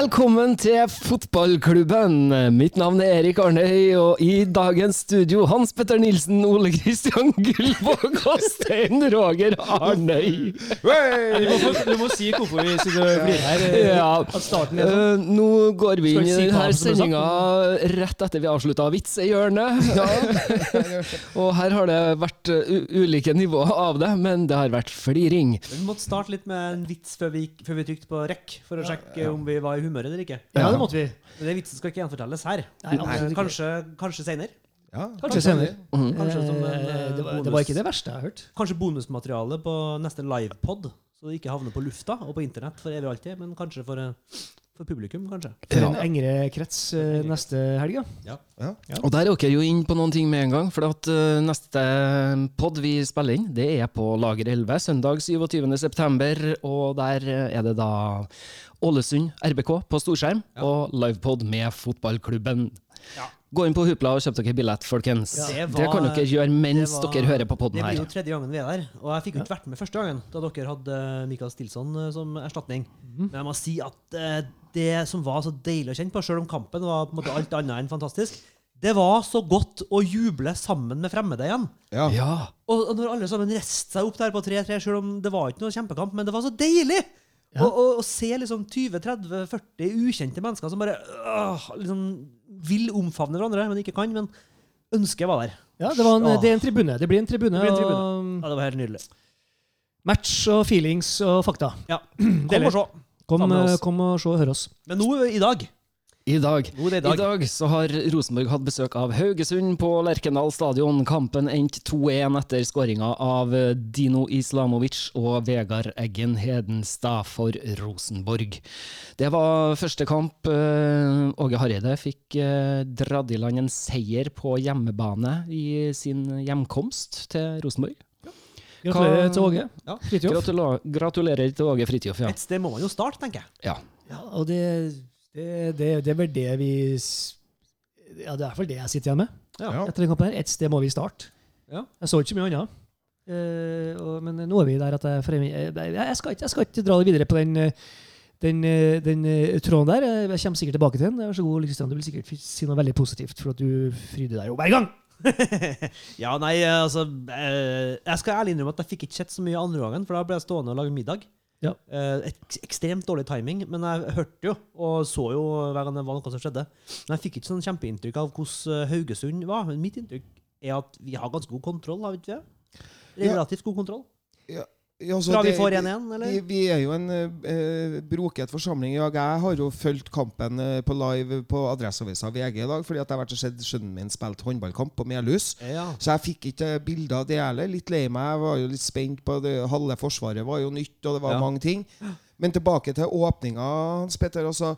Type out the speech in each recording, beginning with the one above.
Velkommen til fotballklubben. Mitt navn er Erik Arnøy, og i dagens studio Hans Petter Nilsen, Ole Kristian Gullvåg og Stein Roger Arnøy. Du må, du må si hvorfor vi sitter og blir her. eh, Ja. At starten er sånn. Eh, nå går vi inn i denne sendinga rett etter vi avslutta vitsehjørnet. og her har det vært eh, u ulike nivåer av det, men det har vært fliring. Vi måtte starte litt med en vits før vi, før vi trykte på rekk, for å sjekke om vi var i humør eller ikke. Ja, det måtte vi. Men Den vitsen skal ikke gjenfortelles her. Nei, absolutt ikke. kanskje, kanskje senere. Kanskje senere. Kanskje som en, Eh, eh, det, var, det bonus. var ikke det verste jeg har hørt. Kanskje bonusmateriale på neste livepod, så det ikke havner på lufta og på internett for evig og alltid, men kanskje for, eh, for publikum, kanskje. For Ja. en engere krets eh, neste helg, ja. Og der er dere jo inn på noen ting med en gang, for at eh, neste pod vi spiller inn, det er på Lager 11, søndag 27. september, og der eh, er det da Ålesund RBK på storskjerm, og livepod med fotballklubben. Ja. Gå inn på Hupla og kjøp dere billett, folkens. Ja. Det, Det kan dere gjøre mens var- dere hører på podden Det blir jo tredje gangen vi er der, og jeg fikk jo ikke vært med første gangen, da dere hadde Mikael Stilson eh, som erstatning. Men jeg må si at eh, det som var så deilig å kjenne på, selv om kampen var på en måte alt annet enn fantastisk, det var så godt å juble sammen med fremmede igjen. Ja. Og, og når alle sammen reiste seg opp der på 3-3, selv om det var ikke noe kjempekamp, men det var så deilig! Å og, og, se liksom 20-30-40 ukjente mennesker som bare øh, liksom vil omfavne hverandre, men ikke kan, men ønsket var der. ja det, var en, det er en tribune. Det blir en tribune. Det blir en og Ja, det var helt nydelig. match og feelings og fakta. Ja, Kom og se. Kom, eh, kom og se og hør oss. Men nå i dag I dag. God dag. i dag. så har Rosenborg hatt besøk av Haugesund på Lerkendal stadion. Kampen endte 2-1 etter skåringa av Dino Islamovic og Vegard Eggen Hedenstad for Rosenborg. Det var første kamp. eh, Åge Hareide fikk eh, dratt i land en seier på hjemmebane i sin hjemkomst til Rosenborg. Gratulerer Hva- til Åge. Ja. Fridtjof. Gratulerer, gratulerer til Åge Fridtjof, ja. Et sted må man jo starte, tenker jeg. ja. Ja, og det, det, det, det er vel det vi Ja, det er fall det jeg sitter igjen med Ja. etter den kampen. her. Et sted må vi starte. Ja. Jeg så ikke mye annet. Uh, og, men nå er vi der at jeg, for jeg, jeg, jeg, skal ikke, jeg skal ikke dra det videre på den, eh, den, eh, den tråden der. Jeg kommer sikkert tilbake til den. Vær så god, Kristian. Du vil sikkert si noe veldig positivt, for at du fryder deg jo hver gang. ja, nei, altså Jeg skal ærlig innrømme at jeg fikk ikke sett så mye andre gangen, for da ble jeg stående og lage middag. Ja. Et ekstremt dårlig timing, men jeg hørte jo og så jo hver gang det var noe som skjedde. Men jeg fikk ikke sånn kjempeinntrykk av hvordan eh, Haugesund var. Men mitt inntrykk er at vi har ganske god kontroll, har vi ikke det? Relativt god kontroll. Ja, altså, Fra vi får 1-1, eller? Vi, vi er jo en eh, broket forsamling. Ja, jeg har jo fulgt kampen eh, på live på Adresseavisa VG i dag, fordi at jeg har vært og sett sønnen min spilt håndballkamp på Melhus. Ja. Så jeg fikk ikke bilder av det heller. Litt lei meg. Jeg var jo litt spent på det. Halve forsvaret var jo nytt, og det var Ja. mange ting. Men tilbake til åpninga, Hans Petter. Altså,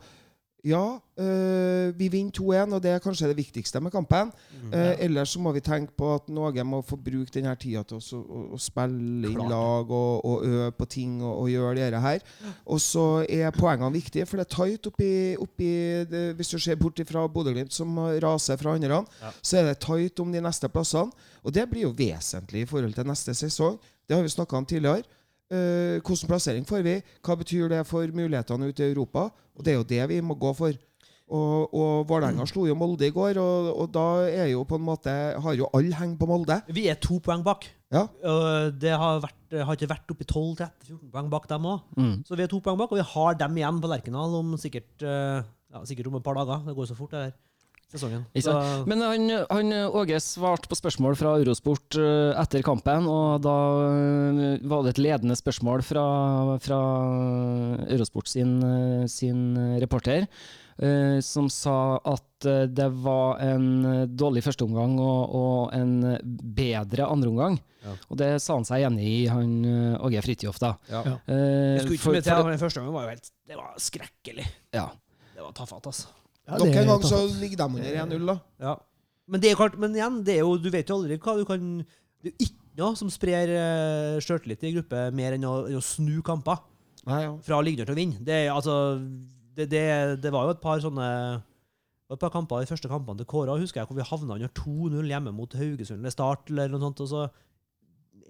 ja, øh, vi vinner 2-1, og det er kanskje det viktigste med kampen. Eh, ellers så må vi tenke på at noen må få bruke denne tida til å, å, å spille inn lag og, og øve på ting og, og gjøre det her. Og så er poengene viktige, for det er tight oppi, oppi det, Hvis du ser bort fra Bodø-Glimt, som raser fra andre, Ja. så er det tight om de neste plassene. Og det blir jo vesentlig i forhold til neste sesong. Det har vi snakka om tidligere. Eh, hvordan plassering får vi? Hva betyr det for mulighetene ute i Europa? Og det er jo det vi må gå for. Og, og Vålerenga slo jo Molde i går, og, og da er jo på en måte har jo alle heng på Molde. Vi er to poeng bak. Ja. Og det har, vært, har ikke vært oppi 12-13-14 poeng bak dem òg. Mm. Så vi er to poeng bak, og vi har dem igjen på Lerkendal om sikkert, eh, ja, sikkert om et par dager. Det går så fort, det her sesongen. Så, Men han, han Åge svarte på spørsmål fra Eurosport eh, etter kampen, og da eh, var det et ledende spørsmål fra, fra Eurosport sin, eh, sin reporter, eh, som sa at det var en dårlig førsteomgang og, og en bedre andreomgang. Ja. Og det sa han seg enig i, han Åge Fridtjof, da. Ja. Ja. Eh, jeg skulle ikke for- for- den første omgangen var jo helt Det var skrekkelig. ja. Det var tafatt, altså. Ja, Nok en gang så ligger de under 1-0, da. Ja. Men det er klart, men igjen, det er jo, du vet jo aldri hva du kan Det er jo ikke noe som sprer uh, sjøltillit i gruppe mer enn å, enn å snu kamper. Nei, ja. Fra å ligge under til å vinne. Det, altså, det, det, det var jo et par sånne et par kamper, De første kampene til Kåra husker jeg hvor vi havna under 2-0 hjemme mot Haugesund eller Start. eller noe sånt, og så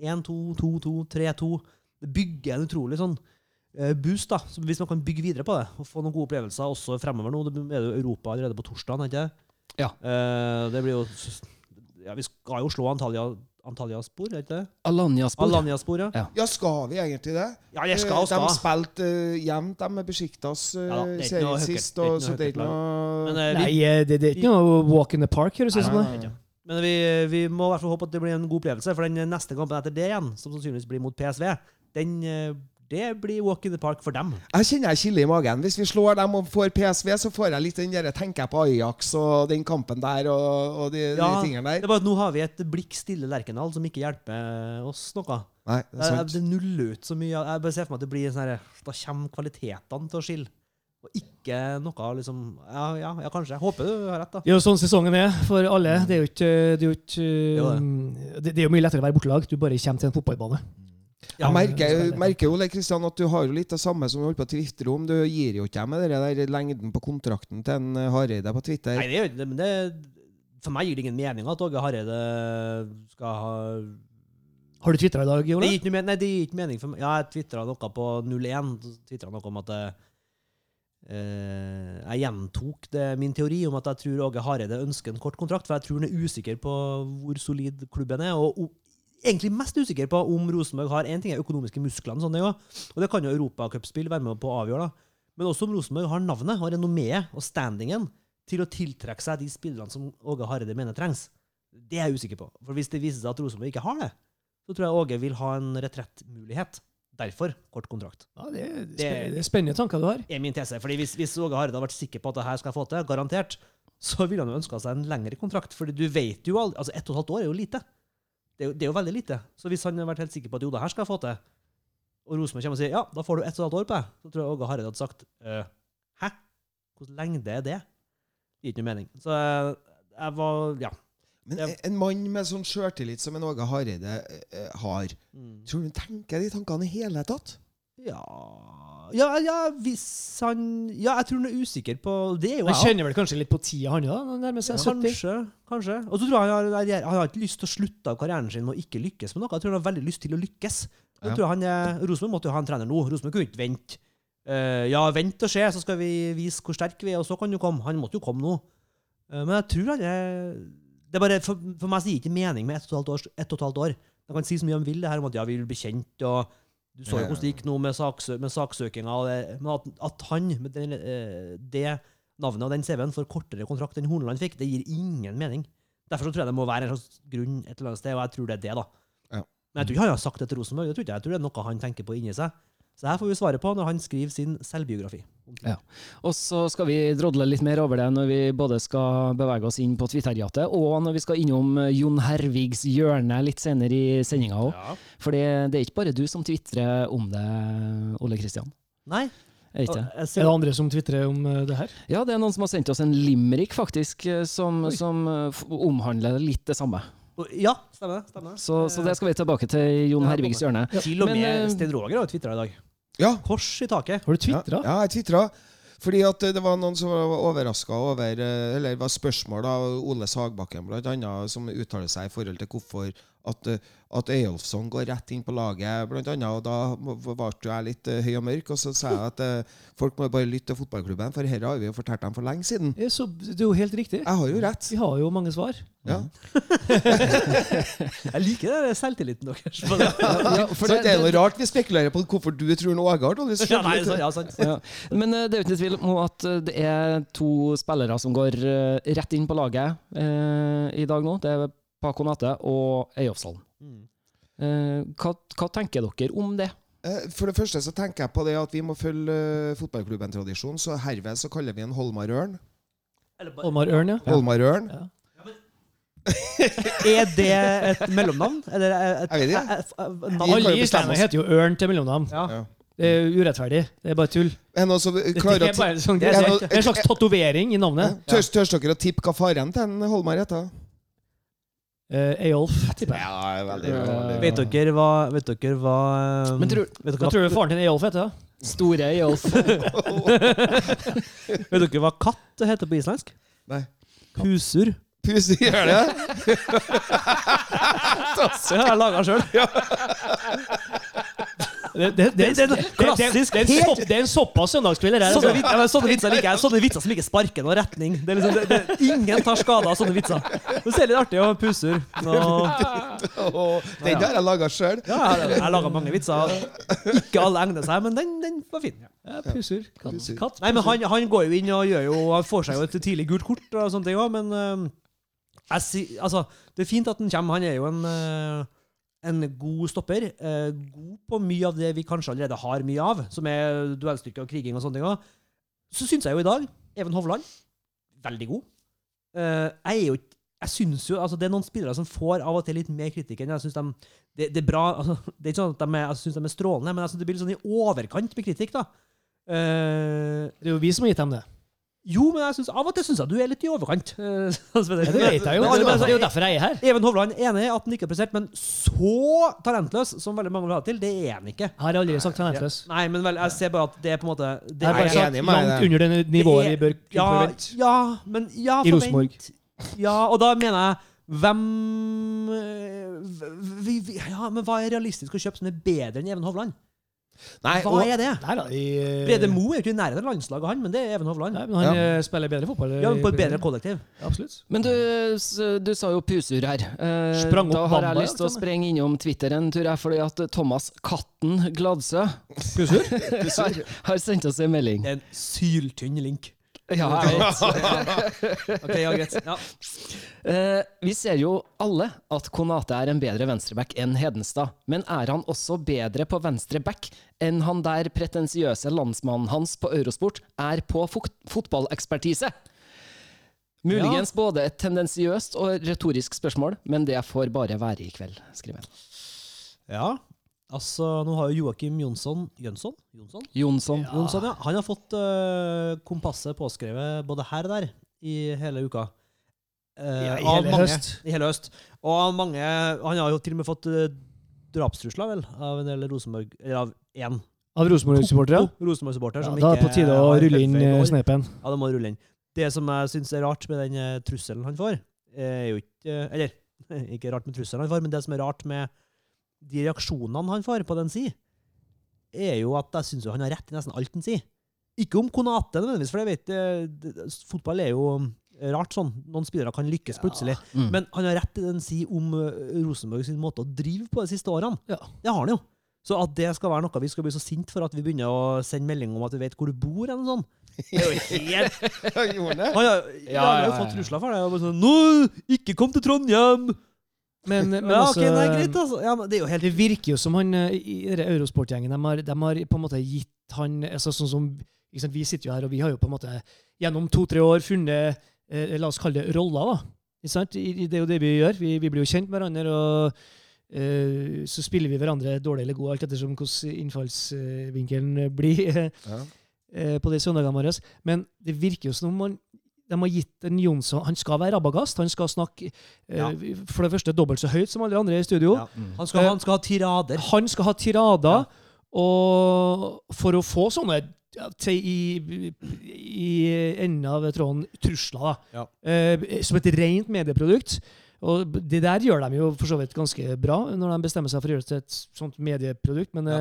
1-2, 2-2, 3-2. Det bygger en utrolig sånn boost, da. Hvis man kan bygge videre på det og få noen gode opplevelser også fremover nå. Det er jo Europa allerede på torsdag, ikke det? Ja. Eh, det blir jo ja, Vi skal jo slå Antalya, Antalya-spor, er ikke det? Alanya-spor. Alanya-spor, ja. Ja, skal vi egentlig det? Ja, jeg skal og skal. De spilte uh, jevnt, de med Besjiktas uh, Ja da, det er ikke noe serie høyt- sist, det er ikke og, så det er ikke noe eh, Nei, eh, det, det er ikke noe walk in the park, høres det ut som. Men vi, vi må i hvert fall håpe at det blir en god opplevelse, for den neste kampen etter det igjen, som sannsynligvis blir mot PSV, den, eh, det blir walk in the park for dem. Jeg kjenner jeg kilde i magen. Hvis vi slår dem og får PSV, så får jeg litt den der tenker jeg på Ajax og den kampen der og, og de, Ja, de tingene Det er bare at Nå har vi et blikk stille Lerkendal som ikke hjelper oss noe. Nei, det er sant. det nuller ut så mye. Jeg bare ser for meg at det blir sånn her, Da kommer kvalitetene til å skille. Og ikke noe liksom Ja, ja, ja kanskje. Jeg håper du har rett, da. Det er jo sånn sesongen er for alle. Det er jo ikke Det er jo, ikke, det, det er jo mye lettere å være bortelag. Du bare kommer til en fotballbane. Ja, Jeg merker, merker jo det, Kristian, at du har jo litt det samme som du holdt på å tvitre om. Du gir jo ikke dem med det der lengden på kontrakten til en eh, Hareide på Twitter. Nei, det, gjør ikke det, men det, for meg gir det ingen mening at Åge Hareide skal ha Har du tvitra i dag, Det Ole? gir ikke, nei, det gir ikke mening for meg. Ja, jeg tvitra noe på 01. så Tvitra noe om at jeg, eh, jeg gjentok det, min teori om at jeg tror Åge Hareide ønsker en kort kontrakt, for jeg tror han er usikker på hvor solid klubben er. og Egentlig mest usikker på om Rosenborg har en ting er økonomiske musklene, sånn det og det kan jo europacupspill være med på å avgjøre, da. men også om Rosenborg har navnet og renommeet og standingen til å tiltrekke seg de spillerne som Åge Hareide mener trengs. Det er jeg usikker på. For hvis det viser seg at Rosenborg ikke har det, så tror jeg Åge vil ha en retrettmulighet. Derfor kort kontrakt. Ja, det, er det er spennende tanker du har. er min tese. Fordi hvis, hvis Åge Hareide hadde vært sikker på at det her skal jeg få til, garantert, så ville han jo ønska seg en lengre kontrakt. Fordi du vet jo aldri Altså, ett og et halvt år er jo lite. Det er jo, det er jo veldig lite. Så hvis han hadde vært helt sikker på at jo, det her skal jeg få til, og Rosenborg kommer og sier ja, da får du ett og et halvt år på deg, så tror jeg Åge Hareide hadde sagt «Øh, hæ? Hvordan lengde er det? Det gir ikke noe mening. Så jeg, jeg var Ja. Men en mann med sånn sjøltillit som en Åge Hareide eh, har, Mm. tror du han tenker de tankene i hele tatt? Ja Ja, ja, hvis han Ja, jeg tror han er usikker på Det er jo Han jeg kjenner vel kanskje litt på tida, han når nærmer seg 70? Kanskje. kanskje. Og så tror jeg han har, han har ikke lyst til å slutte av karrieren sin med å ikke lykkes med noe. Jeg tror han har veldig lyst til å lykkes. Ja. tror han Rosenborg måtte jo ha en trener nå. Rosenborg kunne ikke vente. Uh, ja, vent og se, så skal vi vise hvor sterke vi er, og så kan du komme. Han måtte jo komme nå. Uh, men jeg tror han er det er bare, For, for meg så gir det ikke mening med ett og et halvt år. Et og et halvt år. De kan si så mye om vil, det her om at ja, vi vil bli kjent, og du så jo hvordan det gikk nå med, saksø med saksøkinga. Men at, at han med den, eh, det navnet og den CV-en får kortere kontrakt enn Horneland fikk, det gir ingen mening. Derfor så tror jeg det må være en slags grunn et eller annet sted, og jeg tror det er det, da. Ja. Men jeg tror ikke han har sagt det til Rosenborg. Jeg tror, jeg tror det er noe han tenker på inni seg. Så her får vi svaret på når han skriver sin selvbiografi. Ja. Og så skal vi drodle litt mer over det når vi både skal bevege oss inn på Twitterjatet, og når vi skal innom eh, Jon Hervigs hjørne litt senere i sendinga òg. Ja. For det, er ikke bare du som tvitrer om det, Ole Kristian. Nei. Er Er det andre som tvitrer om eh, det her? Ja, det er noen som har sendt oss en limerick, faktisk, eh, som, som omhandler litt det samme. ja, stemmer det. Stemmer. Så, så det skal vi tilbake til Jon Ja, Hervigs hjørne. Til og med Men, Sten Roger har tvitra i dag. Ja. Kors i taket. Har du tvitra? Ja, ja jeg tvitra. Fordi at det var noen som var overraska over eh, Eller det var spørsmål av Ole Sagbakken blant annet, som uttaler seg i forhold til hvorfor at, eh, at Eyolfsson går rett inn på laget, blant annet. Og da ble jeg litt eh, høy og mørk, og så sa jeg at uh, folk må bare lytte til fotballklubben, for dette har vi jo fortalt dem for lenge siden. Ja, så det er jo helt riktig. Jeg har jo rett. Vi har jo mange svar. Ja. Jeg liker det selvtilliten deres. Ja, for Så det er noe rart vi spekulerer på hvorfor du tror Åge har dårlig ja, nei, så, ja, sant. Ja. Men uh, det er jo ikke tvil om at det er to spillere som går uh, rett inn på laget eh, i dag nå. Det er Paco Nate og Eyolfsson. Mm. Eh, hva, hva tenker dere om det? Eh, For det første så tenker jeg på det at vi må følge eh, fotballklubben-tradisjon, så herved så kaller vi en Holmar-ørn. Holmar Ørn, ja. Holmar-ørn. ja. Er det et mellomnavn? Eller et, Jeg vet ikke. et- et- navn? Alle jo i bestemme heter jo Ørn til mellomnavn. Ja. Ja. Det er urettferdig. Det er bare tull. Er noen som Det er bare sånn, det Er det er en slags tatovering i navnet. Tørs, tørs dere å tippe hva faren til Holmar heter? Uh, Eyolf. Ja, veldig, veldig Vet dere hva Vet dere hva um, Men tror, vet, Hva tror du faren til Eyolf heter? da? Store Eyolf. vet dere hva katt heter på islandsk? Nei. Pusur. Pusur gjør det? Det har jeg laga sjøl. Det, er en såpass søndagskveld. det Sånne, Altså. ja, sånne vitser liker jeg. Sånne vitser som ikke sparker noen retning. Det er liksom, det, det, ingen tar skade av sånne vitser. Det ser litt artig og puser. Og, den har jeg laga sjøl. ja, jeg har laga mange vitser. Ikke alle egner seg, men den, den var fin. Ja. Katt. katt. Nei, men han, han går jo inn og gjør jo Han får seg jo et tidlig gult kort og sånne ting også, men jeg altså, det er fint at han kommer. Han er jo en, eh, en god stopper. eh, god på mye av det vi kanskje allerede har mye av, som er duellstyrke og kriging og sånne ting. Så syns jeg jo i dag Even Hovland veldig god. Eh, jeg er jo jeg synes jo, altså Det er noen spillere som får av og til litt mer kritikk enn jeg synes de det, det er bra, altså, det er ikke sånn at de er, jeg synes de er strålende, men jeg synes det blir litt sånn i overkant med kritikk. da. Eh, Det er jo vi som har gitt dem det. Jo, men jeg synes, av og til syns jeg du er litt i overkant. Eh, Ja, det vet jeg jo. Det er jo derfor jeg er her. Even Hovland er enig i at han ikke er prestert, men så talentløs som veldig mange vil ha det til, det er han ikke. Jeg har aldri sagt talentløs. Nei, men vel, jeg ser bare at det er på en måte det Jeg har bare jeg er sagt med langt under det nivået vi bør kunne ja, forvente. ja, men ja, I Rosenborg. Ja, og da mener jeg hvem eh, vi, vi, Ja, men hva er realistisk å kjøpe som er bedre enn Even Hovland? Nei, Hva og, er det? Nei da, i, eh, Brede Moe er jo ikke i nærheten av landslaget, han, men det er Even Hovland. Nei, men han ja. spiller bedre fotball. Ja, men på et bedre kollektiv. Ja, absolutt. Men du, du sa jo pusur her. Eh, da har jeg lyst til å ja, sprenge innom Twitteren, tror jeg, fordi at Thomas Katten Gladsø Pusur? har, har sendt oss en melding. En syltynn link. Ja, jeg vet. Ok, ja, greit. Ja. Eh, vi ser jo alle at Konate er en bedre venstreback enn Hedenstad, men er han også bedre på venstre back enn han der pretensiøse landsmannen hans på Eurosport er på fot fotballekspertise? Muligens både et tendensiøst og retorisk spørsmål, men det får bare være i kveld, skriver han. ja. Altså, nå har jo Joakim Jonsson Jønsson? Jonsson? Jonsson. Jonsson, ja. Han har fått uh, kompasset påskrevet både her og der i hele uka. Uh, Ja, i hele mange, høst. I hele høst. Og mange Han har jo til og med fått uh, drapstrusler, vel, av en del Rosenborg Eller av én Av Rosenborg-supportere? Rosenborg-supporter. Ja, da er det på tide å rulle inn eh, snepen. Ja, det må rulle inn. Det som jeg syns er rart med den eh, trusselen han får, er jo ikke eh, Eller ikke rart med trusselen han får, men det som er rart med de reaksjonene han får på den si, er jo at jeg syns han har rett i nesten alt han sier. Ikke om Konate nødvendigvis, for jeg vet fotball er jo eh, rart sånn. Noen spillere kan lykkes plutselig. Mm. Men han har rett i det han sier om eh, Rosenborg sin måte å drive på de siste årene. Ja. Det har han jo. Så at det skal være noe vi skal bli så sint for at vi begynner å sende melding om at vi vet hvor du bor, eller noe sånt. Det er jo helt han har, jo fått trusler for det. Og bare sånn, Nå, ikke kom til Trondheim! Men, men ja, altså, ok, nei, greit, altså. Ja, det er jo helt Det virker jo som han eh, i Eurosport-gjengen de, har- de har på en måte gitt han altså Sånn som ikke sant, Vi sitter jo her, og vi har jo på en måte gjennom to-tre år funnet eh, La oss kalle det roller, da. Ikke sant? I- Det er jo det vi gjør. Vi, vi blir jo kjent med hverandre, og eh, så spiller vi hverandre dårlig eller god, alt ettersom hvordan innfallsvinkelen blir Ja. eh, på de søndagene våre. Men det virker jo som om man de har gitt en Jonsson Han skal være rabagast. Han skal snakke ja. uh, for det første dobbelt så høyt som alle andre i studio. Ja. Han skal, han skal ha tirader. Han skal ha tirader, og for å få sånne ja, til i, i enden av tråden trusler, da. Ja. Eh, som et rent medieprodukt. Og det der gjør de jo for så vidt ganske bra, når de bestemmer seg for å gjøre det til et sånt medieprodukt. Men Ja.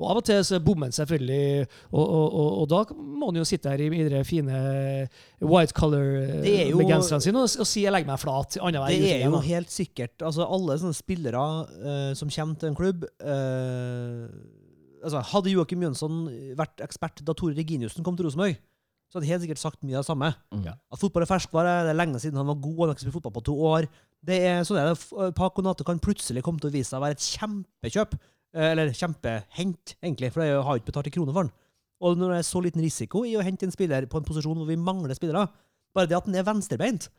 Eh, og av og til så bommer han selvfølgelig, og, og, og, og da må han jo sitte her i, i de fine white color med jo- color-genserne sine og, og si 'jeg legger meg flat'. annenhver Det er jo da. helt sikkert altså Alle sånne spillere uh, som kommer til en klubb uh, altså Hadde Joakim Jønsson vært ekspert da Tore Reginiussen kom til Rosenborg, så hadde helt sikkert sagt mye av det samme. Mm. At fotball er ferskvare, det er lenge siden han var god, han har ikke spilt fotball på to år. Det er sånn er det. F- Paco Nate kan plutselig komme til å vise seg å være et kjempekjøp. Eh, Eller kjempehent, egentlig, for jeg har ikke betalt en krone for den. Og når det er så liten risiko i å hente en spiller på en posisjon hvor vi mangler spillere, bare det at den er venstrebeint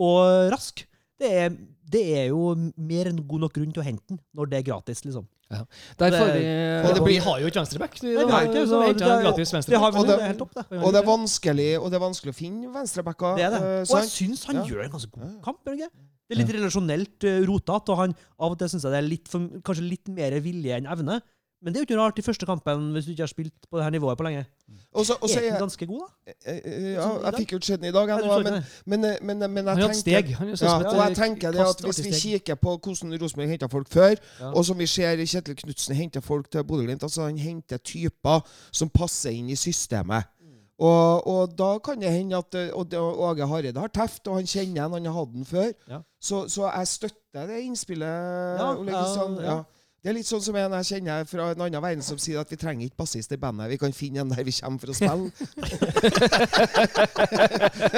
og rask, det er, det er jo mer enn god nok grunn til å hente den når det er gratis, liksom. Ja. Derfor, Det- Og det, vi har jo ikke venstreback. Vi har ikke så så det er- gratis venstreback. Og det- er helt topp, det. Og det er vanskelig, og det er vanskelig å finne venstrebacker. Det er det. eh, Og jeg syns han Ja. gjør en ganske god kamp. ikke? Det er litt relasjonelt uh, rotete, og han, av og til syns jeg det er litt for, kanskje litt mer vilje enn evne. Men det er jo ikke rart i første kampen hvis du ikke har spilt på det her nivået på lenge. Og så Er den ganske god, da? eh, eh, ja, Jeg fikk jo ikke sett den i dag, jeg, Nei, du nå, så ikke men, men, eh, men, men jeg tenker ja, og jeg tenker det at Hvis vi kikker på hvordan Rosenborg henta folk før, Ja. og som vi ser Kjetil Knutsen henter folk til Bodø-Glimt altså Han henter typer som passer inn i systemet. Og, og da kan det hende at eh, og Åge Hareide har teft, og han kjenner en, han har hatt den før. Ja. Så, så jeg støtter det innspillet, Ja, Ole ja, Kristian. ja. Ja. Det er litt sånn som en jeg kjenner fra en annen verden som sier at vi trenger ikke bassist i bandet. Vi kan finne en der vi kommer for å spille.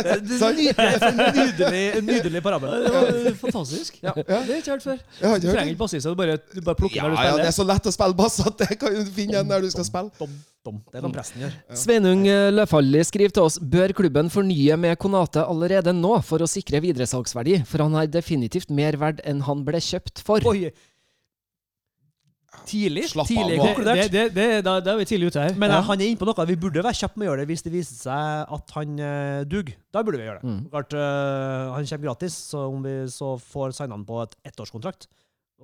Det er en nydelig, nydelig parabel. Det var fantastisk. Ja. Det har jeg ikke hørt før. Du trenger ikke bassist, du bare, du bare plukker Ja, når du spiller. ja, det er så lett å spille bass at det kan du finne en der du skal spille. Dom, dom. Det kan presten gjøre. Sveinung Løfalli Løfaldli skriver til oss Bør klubben fornye med Konate allerede nå for å sikre videresalgsverdi, for han er definitivt mer verd enn han ble kjøpt for. Oi! Tidlig. Slapp tidlig av Det, konkludert. det, det, det, da, da er vi tidlig ute her. Men Ja. eh, han er inne på noe. Vi burde være kjappe med å gjøre det hvis det viser seg at han uh, duger. Da burde vi gjøre det. Mm. Klart, uh, han kommer gratis, så om vi så får signa han på et ettårskontrakt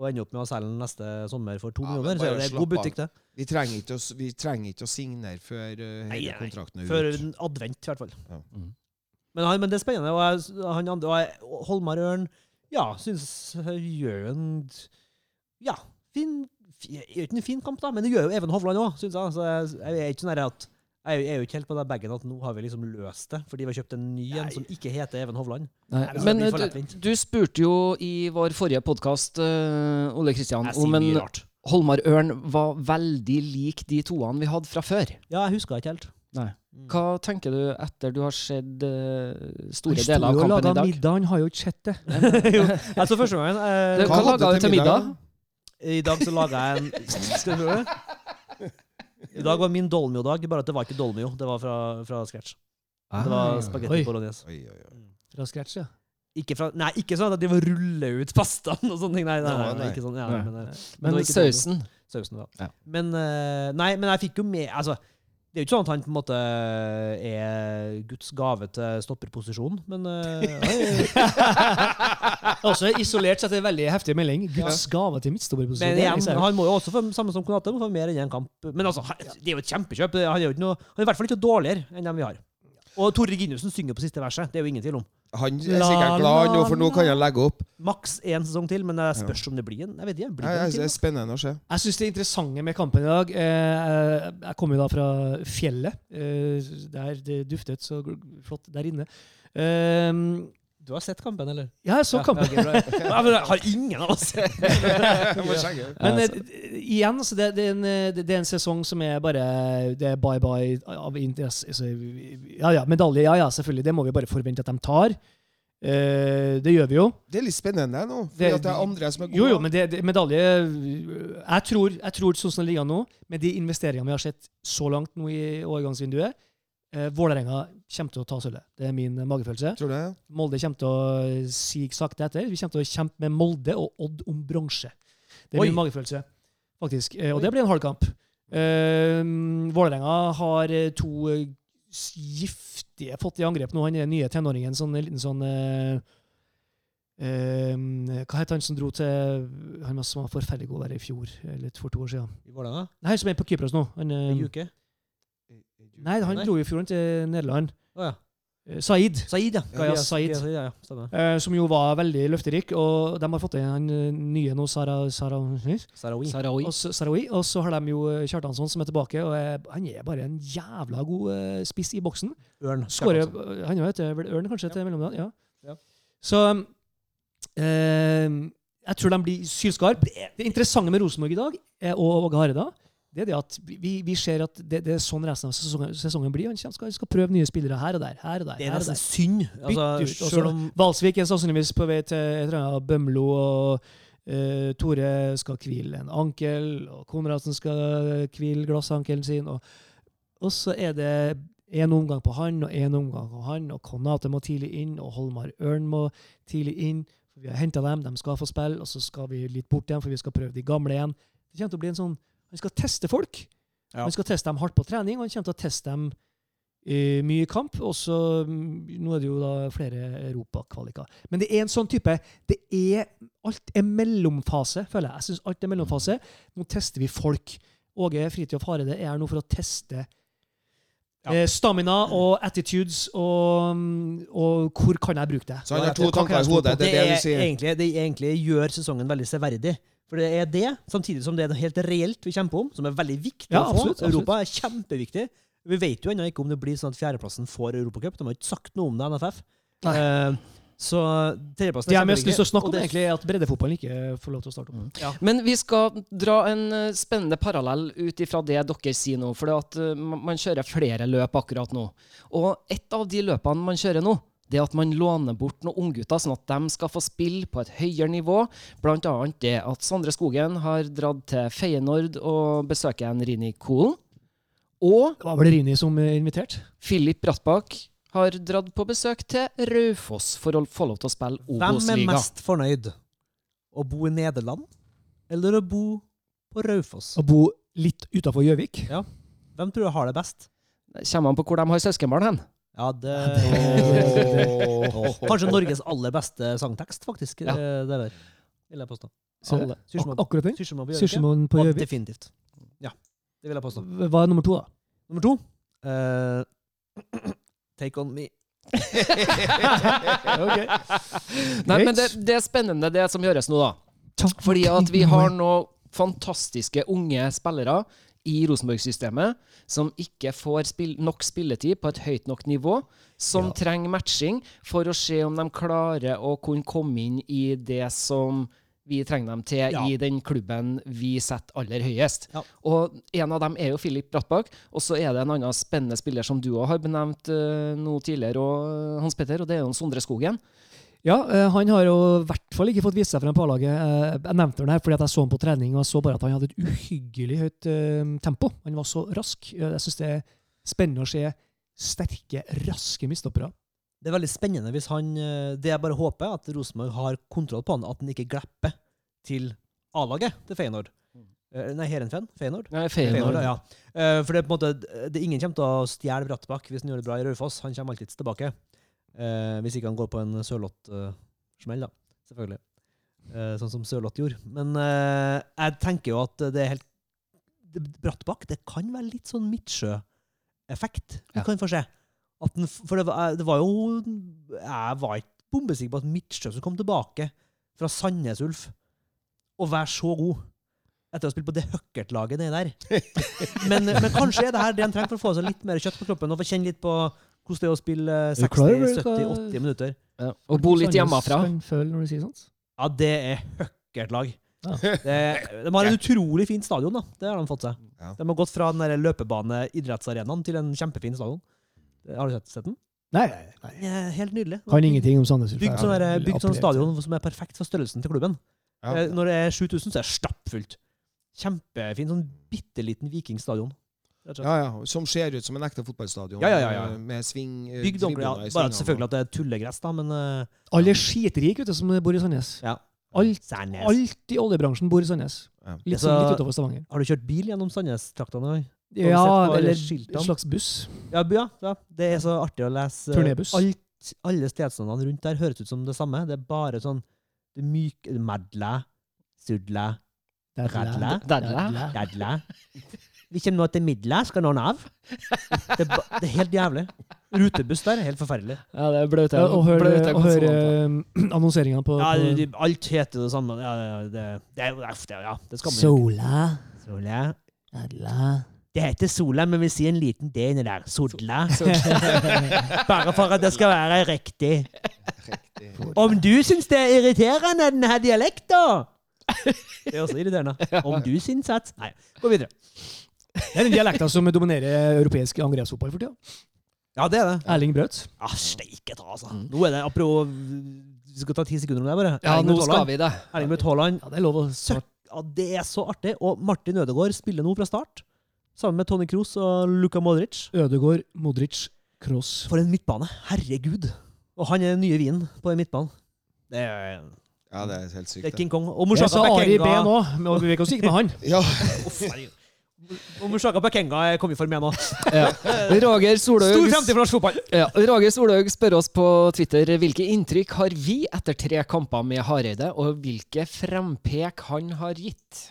og ender opp med å selge den neste sommer for to Ja, millioner, så er det god butikk, det. Vi trenger ikke å, vi trenger ikke å signere før uh, Nei, hele nei. kontrakten er For ut. Før advent, i hvert fall. Ja. Mm. Men, han, men det er spennende. Og jeg, han andre, og jeg, Holmar Ørn ja, syns gjør en Ja, fin fi- Gjør ikke en fin kamp, da, men det gjør jo Even Hovland òg, syns jeg. Så jeg, jeg er ikke sånn at jeg er jo ikke helt på den bagen at nå har vi liksom løst det, fordi vi har kjøpt en ny en som ikke heter Even Hovland. Nei, Nei, men eh, du, du spurte jo i vår forrige podkast, Ole Kristian, om en. Holmar Ørn var veldig lik de toene vi hadde fra før. Ja, jeg husker ikke helt. Nei. Mm. Hva tenker du etter du har sett eh, store deler av kampen i dag? han har jo ikke sett det. jo, jeg så første gangen eh, Det, Hva hva laga du til middag, middag? I dag så laga jeg en Skal du høre? I dag var min dolmio-dag, bare at det var ikke dolmio. Det var fra, fra scratch. Det var Ah. spagetti bolognese. Oi, oi, oi. Fra scratch, ja. Ikke, fra, nei, ikke sånn at de var rulle ut pastaen og sånne ting. Nei, nei, nei, Nei, ikke sånn. Ja, Nei. men, eh, Men sausen. dolmio. sausen Sausen, da. Ja. Men eh, Nei, men jeg fikk jo med Altså, det er jo ikke sånn at han på en måte er Guds gave til stopperposisjon, men uh, Også isolert sett en veldig heftig melding. Guds gave til midtstopperposisjon. Men igjen, han må jo også få samme som Konate, må få mer enn én kamp. Men altså, det er jo et kjempekjøp. Han er jo ikke noe, han er i hvert fall ikke dårligere enn dem vi har. Og Tore Ginussen synger på siste verset. Det er jo ingen tvil om. Han er sikkert glad nå, for nå kan han legge opp. Maks én sesong til, men det spørs om det blir en. Jeg vet ikke. Blir det en Det er spennende å se. Jeg syns det interessante med kampen i dag eh, Jeg kommer jo da fra fjellet. Eh, der det duftet så flott der inne. Du har sett kampen, eller? ja, jeg så kampen. Ja, ok, bra. ja, men det har ingen av oss. Jeg. Men eh, igjen, så det, det, er en, eh, det, er en sesong som er bare Det er bye-bye av interesse. Altså, ja ja, medalje, ja ja, selvfølgelig. Det må vi bare forvente at de tar. Uh, det gjør vi jo. Det er litt spennende nå, Fordi Det- det, det er andre som er gode. Jo, jo, men det, det, medalje Jeg tror, jeg tror sånn som det ligger an nå, med de investeringene vi har sett så langt nå i overgangsvinduet uh, Vålerenga kommer til å ta sølvet. Det er min magefølelse. Tror du det? Molde kommer til å sige sakte etter. Vi kommer til å kjempe med Molde og Odd om bronse. Det er Oi. min magefølelse, faktisk. Oi. og det blir en hard kamp. Uh, Vålerenga har eh, to eh, giftige fått i angrep nå. Han er den nye tenåringen, sånn en liten sånn uh, eh, Hva het han som dro til Han som var forferdelig god være i fjor, eller for to år siden. I Vålerenga? Nei, som er på Kypros nå. Han, eh, I UK? Nei, han dro jo i fjor til Nederland. Oh, ja. Said, Saeed. Saeed, ja. Gaya Saeed. Gaya Ja, ja. Eh, som jo var veldig løfterik. Og de har fått inn han eh, nye nå, Sara, Sara, Sarawi. Sarawi. og Sarawi. Og så har de jo eh, Kjartansson som er tilbake. Og er, han er bare en jævla god eh, spiss i boksen. Ørn. Skårer Han eh, Han heter vel Ørn, kanskje, til mellomdagen. Ja. Ja. Så eh, jeg tror de blir sylskarpe. Det, interessante med Rosenborg i dag, eh, og Åge Hareide, det er det at vi, vi ser at det, det er sånn resten av sesongen, sesongen blir. Han skal, skal prøve nye spillere her og der. her og der, Det er nesten synd. Altså, selv om Valsvik er sannsynligvis på vei til et eller annet Bømlo, og uh, Tore skal hvile en ankel, og Konradsen skal hvile glassankelen sin. Og, og så er det én omgang på han og én omgang på han, og Konate må tidlig inn, og Holmar Ørn må tidlig inn. Vi har henta dem, de skal få spille, og så skal vi litt bort igjen, for vi skal prøve de gamle igjen. Det kommer til å bli en sånn Han skal teste folk. Ja. Han skal teste dem hardt på trening, og han kommer til å teste dem uh, mye i kamp. Og så mm, Nå er det jo da flere europakvaliker. Men det er en sånn type det er, Alt er mellomfase, føler jeg. Jeg synes alt er mellomfase. Nå tester vi folk. Åge Fridtjof Hareide er her nå for å teste Ja. eh, stamina og attitudes og, mm, og hvor kan jeg bruke det. Så han har to tanker i hodet. på? Det er det du sier. Egentlig, det egentlig gjør sesongen veldig severdig. For det er det, samtidig som det er noe helt reelt vi kjemper om, som er veldig viktig Ja, å få. absolutt, absolutt. Europa er kjempeviktig. Vi vet jo ennå ikke om det blir sånn at fjerdeplassen får Europacup. De har ikke sagt noe om det, NFF. Nei. Uh, så tredjeplassen Det jeg mest lyst til å snakke om, det- egentlig, er at breddefotballen ikke får lov til å starte opp. Men vi skal dra en eh, spennende parallell ut ifra det dere sier nå. For det at eh, man man kjører flere løp akkurat nå. Og et av de løpene man kjører nå, det at man låner bort noen unggutter, sånn at de skal få spille på et høyere nivå. Annet det at Sondre Skogen har dratt til Feyenoord og besøker en Rini Kolen. Og Det var vel Rini som invitert? Filip Brattbakk har dratt på besøk til Raufoss for å få lov til å spille Hvem er mest fornøyd? Å bo i Nederland eller å bo på Raufoss? Å bo litt utafor Gjøvik? Ja. Hvem tror du har det best? Kommer an på hvor de har søskenbarn hen. Ja, det Åh. Kanskje Norges aller beste sangtekst, faktisk. Ja. eh, Det der, vil jeg påstå. Så- Alle. Ak Sysselmann akkurat den? Sysselmann på Gjøvik. Sysselmann på Ja, Gjøvik. Definitivt. Ja, det vil jeg påstå. Hva er nummer to, da? Nummer to eh, Take on me. Nei, men det, det er spennende det som gjøres nå, da. Fordi at vi har noen fantastiske unge spillere i Rosenborg-systemet som ikke får spill nok spilletid på et høyt nok nivå, som Ja. trenger matching for å se om de klarer å kunne komme inn i det som vi trenger dem til Ja. i den klubben vi setter aller høyest. Ja. Og en av dem er jo Filip Brattbakk, og så er det en annen spennende spiller som du òg har benevnt uh, nå tidligere, og, Hans Petter, og det er jo Sondre Skogen. Ja, eh, han har jo i hvert fall ikke fått vist seg frem på A-laget. Eh, Jeg nevnte det her fordi at jeg så ham på trening, og jeg så bare at han hadde et uhyggelig høyt eh, tempo. Han var så rask. Jeg syns det er spennende å se sterke, raske mistoppere. Det er veldig spennende hvis han Det jeg bare håper, er at Rosenborg har kontroll på han, at han ikke glipper til A-laget til Feyenoord. Nei, Heerenveen? Feyenoord? Nei, Feyenoord, Feyenoord. ja. Eh, For det er på en måte det, Ingen kommer til å stjele Brattbakk hvis han gjør det bra i Raufoss. Han kommer alltid tilbake. Eh, hvis ikke han går på en Sørloth-smell, da. Selvfølgelig. Eh, sånn som Sørloth gjorde. Men eh, jeg tenker jo at det er helt det, Brattbakk det kan være litt sånn Midtsjø-effekt. Vi Ja. kan få se. Den, for det var, det var jo Jeg var ikke bombesikker på at Midtsjø som kom tilbake fra Sandnes Ulf og være så god etter å ha spilt på det Huckert-laget nedi der. Men, men kanskje er det her det han trenger for å få seg litt mer kjøtt på kroppen og få kjenne litt på hvordan det er å spille Er du klar over 60-70-80 minutter. Ja. Og bo litt hjemmefra. Når du sier sånt. Ja, det er høkkert lag. Ja. Det- De har en utrolig fint stadion, da. Det har de fått seg. Ja. De har gått fra den der løpebane idrettsarenaen til en kjempefin stadion. Har du sett, sett den? Nei, nei, nei. Det helt nydelig. Kan ingenting om Sandnes. Bygd sånn, der- bygd sånn stadion som er perfekt for størrelsen til klubben. Ja. Eh, Når det er 7000, så er det stappfullt. Kjempefin, sånn bitte liten vikingstadion. Ja, ja. Som ser ut som en ekte fotballstadion. Ja, ja, ja, ja. eh, Med sving eh, Bygd ordentlig. Ja. Bare at selvfølgelig at det er tullegress, da, men uh, Alle er skitrike vet du, som bor i Sandnes. ja. Alt, Sandnes. alt i oljebransjen bor i Sandnes. Ja. Litt, Så- sånn, litt utover Stavanger. Har du kjørt bil gjennom Sandnes-traktene? du Ja, eller skiltene? en slags buss. Ja, ja, ja. Det er så artig å lese. Turnébuss. Alt, alle stedsnavnene rundt der høres ut som det samme. Det er bare sånn det sudle Radla. Dadla. Dadla. Vi kommer nå til Midla, skal noen av. Det, det er helt jævlig. Rutebuss der er helt forferdelig. Ja, det er blaute Ja, og hør, hør konsonanter. eh, annonseringa på, Ja, de, alt heter det samme. Ja, ja, det, det, det, ja, det skal man Sola, Sola. Adla Det heter Sola, men vi sier en liten D inni der. Sodla. Bare for at det skal være riktig. Riktig. Om du syns det er irriterende, den her dialekten Det er også irriterende. Om du syns at Nei, gå videre. Det er den dialekta som dominerer europeisk angrepsfotball for tida. Ja, det er det. Erling Braut. Ja, Steike ta, altså. Nå er det apropos Vi skal ta ti sekunder om det, bare. Ja, Erling nå skal vi det. Erling Braut Haaland. Ja, det er lov å Søkk, ja, det er så artig. Og Martin Ødegaard spiller nå fra start. Sammen med Tony Kroos og Luka Modric. Ødegaard, Modric, Kroos. For en midtbane. Herregud. Og han er den nye vinen på den midtbanen. Det er, Ja, det er helt sykt. det er. King Kong. Og Mushaka Ari B nå, men vi vet hvordan det gikk med han. Ja, Uff. Og Mushaka Bakenga er kommet for meg nå. Roger Solhaug Stor fremtid for norsk fotball! ja, Roger Solhaug spør oss på Twitter hvilke inntrykk har vi etter tre kamper med Hareide, og hvilke frempek han har gitt.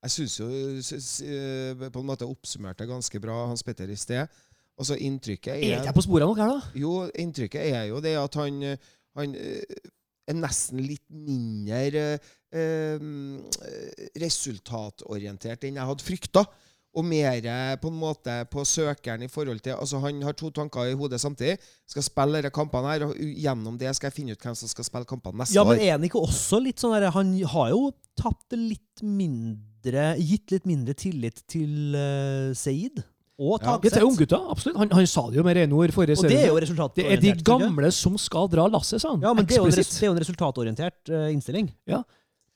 Jeg syns jo eh, på en måte oppsummerte ganske bra Hans Petter i sted. Altså Inntrykket Er er jeg på sporet nok her, da? Jo, inntrykket er jo det at han, eh, han eh, er nesten litt mindre eh, eh, resultatorientert enn jeg hadde frykta. Og mer eh, på en måte på søkeren i forhold til Altså Han har to tanker i hodet samtidig. Skal spille disse kampene her, og gjennom det skal jeg finne ut hvem som skal spille kampene neste Ja, men er han ikke også litt sånn der, Han har jo tapt litt mindre Gitt litt mindre tillit til uh, Seid og Ja. Dette er unggutta, absolutt. Han, han sa det jo med rene ord forrige og det er jo resultatorientert. Det er de gamle som skal dra lasset, sa han. Ja, men det er jo en, Eksplisitt. det er jo en resultatorientert uh, innstilling.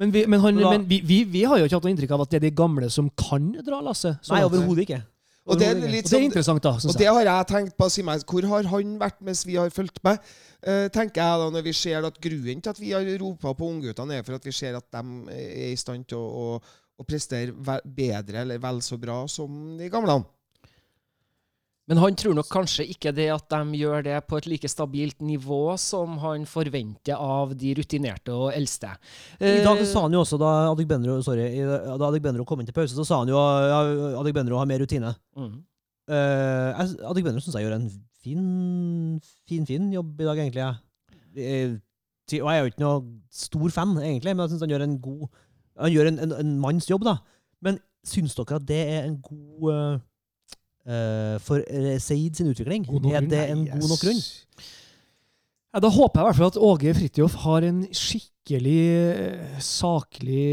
Men, vi, men, han, Da- men vi, vi, vi har jo ikke hatt noe inntrykk av at det er de gamle som kan dra lasset. sånn Nei, overhodet ikke. Og det er litt Og det er sånn interessant, da. Og det har jeg tenkt på. Si meg, hvor har han vært mens vi har fulgt med? Uh, tenker jeg da, Når vi ser at grunnen til at vi har ropa på ungguttene, er for at vi ser at de er i stand til å, å, å prestere bedre eller vel så bra som de gamle. Men han tror nok kanskje ikke det at de gjør det på et like stabilt nivå som han forventer av de rutinerte og eldste. I dag Eh, sa han jo også, da Adegbenro sorry, da Adegbenro kom inn til pause, så sa han jo at Adegbenro har mer rutine. mm. Uh, Adegbenro syns jeg gjør en fin, fin, fin jobb i dag, egentlig. jeg. Eh, Og jeg er jo ikke noe stor fan, egentlig, men jeg syns han gjør en god Han gjør en, en, en manns jobb, da. Men syns dere at det er en god eh, eh, For uh, Seid sin utvikling? Er det en god nok grunn? Ja, da håper jeg i hvert fall at Åge Fridtjof har en skikkelig eh, saklig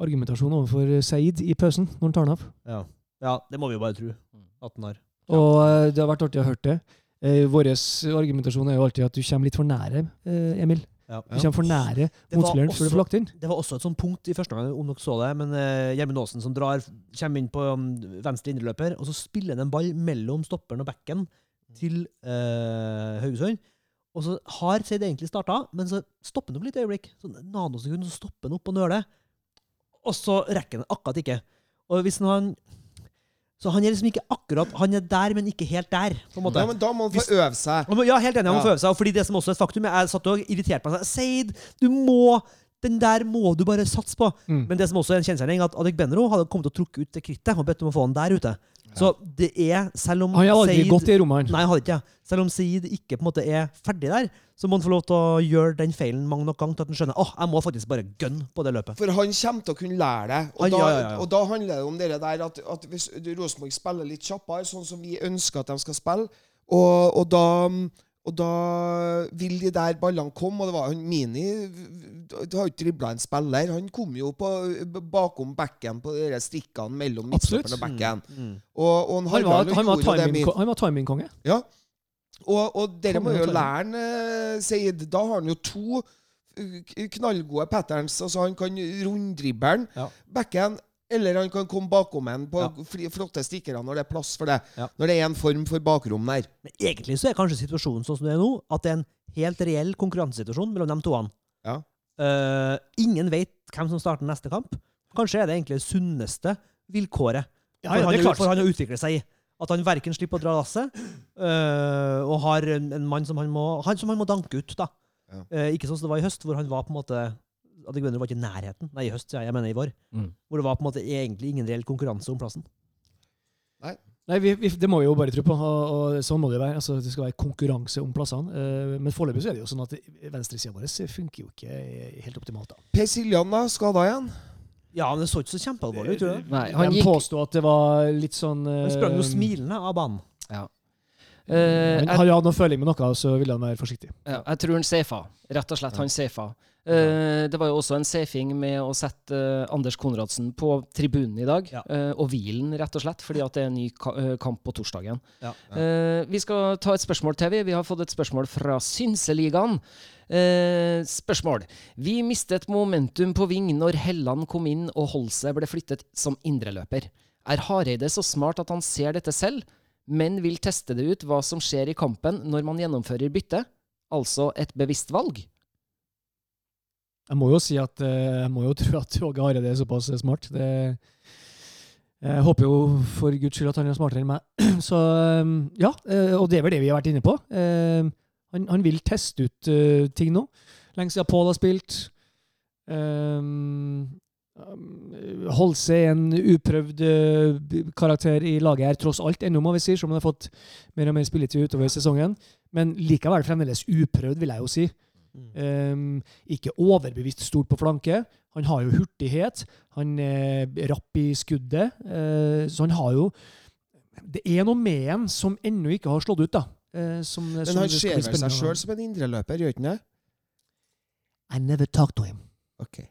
argumentasjon overfor Seid i pausen, når han tar den av. Ja. ja, det må vi jo bare tro at han har. Og eh, det har vært artig å høre det. Eh, Vår argumentasjon er jo alltid at du kommer litt for nære, eh, Emil. Ja. Du kommer for nære motspilleren før du får lagt inn. Det var også et sånt punkt i første gang, om dere så det, men uh, Gjermund Aasen som drar, kommer inn på um, venstre indreløper, og så spiller han en ball mellom stopperen og bekken til uh, Haugesund. Og så har Seid egentlig starta, men så stopper han opp litt øyeblikk. Så nanosekund, så stopper han opp og nøler. Og så rekker han akkurat ikke. Og hvis han Så han er liksom ikke akkurat Han er der, men ikke helt der, på en måte. Ja, men da må han få øve seg. Ja, helt enig. Han må få øve seg. og Fordi det som også er et faktum, jeg satt og irriterte meg. Seid, du må Den der må du bare satse på. Mm. Men det som også er en kjensgjerning, at Adek Benro hadde kommet og å trukke ut det krittet og bedt om å få han der ute. Så det er, selv om Han har aldri Seid- gått i rommet. Nei, han hadde ikke. Selv om Seid ikke på en måte er ferdig der, så må han få lov til å gjøre den feilen mange nok ganger til at han skjønner åh, jeg må faktisk bare gønne på det løpet. For han kommer til å kunne lære det. Og, Han- da, ja, ja, ja. og da handler det om det der at, at hvis Rosenborg spiller litt kjappere, sånn som vi ønsker at de skal spille, og, og da og da vil de der ballene komme. Og det var han Mini Du har ikke dribla en spiller. Han kom jo på, bakom backen på de strikkene mellom midtstopperen og backen. Mm. Og, og Han var, Harald han var timing- han var timingkonge. Ja. Og, og dere må jo lære han, eh, Seid. Da har han jo to eh, knallgode patterns. Altså Han kan runddribbe den, Ja. backen, eller han kan komme bakom en på Ja. flotte stikkere når det er plass for det. Ja. Når det er en form for bakrom der. Men egentlig så er kanskje situasjonen sånn som det er nå, at det er en helt reell konkurransesituasjon mellom de toene. Ja. Uh, ingen vet hvem som starter neste kamp. Kanskje er det egentlig det sunneste vilkåret Ja, for, ja, han, for han å utvikle seg i. At han verken slipper å dra lasset, øh, og har en, en mann som han må, han, som han må danke ut. da. Ja. Eh, ikke sånn som det var i høst, hvor han var på en måte Adegbenro var ikke i nærheten. Nei, i høst, jeg, mener i vår. Mm. Hvor det var på en måte egentlig ingen reell konkurranse om plassen. Nei, vi, vi, Det må vi jo bare tro på, og, og sånn må det være. Altså, det skal være konkurranse om plassene. Uh, men foreløpig er det jo sånn at venstresida vår funker jo ikke helt optimalt. da. Per Siljan, da? Skada igjen? Ja, men det så ikke så kjempealvorlig ut. gjorde? Nei, han gikk påsto at det var litt sånn uh... Han sprang jo smilende av banen. Ja. Men jeg, Hadde han hatt noe føling med noe, så ville han være forsiktig. ja, jeg tror han safa. Rett og slett, han safa. Eh, det var jo også en safing med å sette eh, Anders Konradsen på tribunen i dag. Ja. eh, og hvilen, rett og slett, fordi at det er en ny ka kamp på torsdagen. Ja. Vi skal ta et spørsmål til. Vi Vi har fått et spørsmål fra Synseligaen. Eh, spørsmål. Vi mistet momentum på ving når Helland kom inn og Holse ble flyttet som indreløper. Er Hareide så smart at han ser dette selv, men vil teste det ut hva som skjer i kampen når man gjennomfører bytte? Altså et bevisst valg? Jeg må jo si at eh, jeg må jo tro at Åge Hareide er såpass smart. Det, jeg håper jo for guds skyld at han er smartere enn meg. Så eh, ja, eh, og det er vel det vi har vært inne på. Eh, Han, han vil teste ut eh, ting nå. Lenge siden Paul har spilt. Eh, seg Holse er en uprøvd eh, karakter i laget her, tross alt, ennå, må vi si, selv om han har fått mer og mer spilletid utover sesongen. Men likevel fremdeles uprøvd, vil jeg jo si. Um, ikke overbevist stort på flanke. Han har jo hurtighet. Han er rapp i skuddet. Uh, så han har jo Det er noe med han som ennå ikke har slått ut, da. Uh, som, Men som han ser vel seg sjøl som en indreløper, gjør han ikke det? I never talked to him. Ok.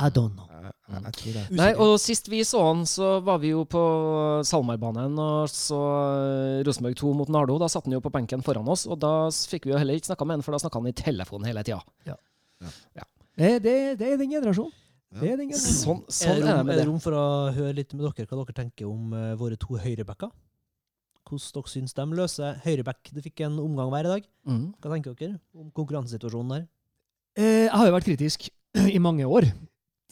I don't know. Det. Nei, og sist vi så han, så var vi jo på Salmarbanen og så eh, Rosenborg 2 mot Nardo. Da satt han jo på benken foran oss, og da fikk vi jo heller ikke snakka med han, for da snakka han i telefonen hele tida. Det, det, det er den generasjonen. Det er den generasjonen. Sånn, Er sånn det, er det rom, med er det det. rom for å høre litt med dere hva dere tenker om eh, våre to høyrebacker? Hvordan dere syns de løser høyreback? Det fikk en omgang hver i dag. Mm. Hva tenker dere om konkurransesituasjonen der? Eh, jeg har jo vært kritisk i mange år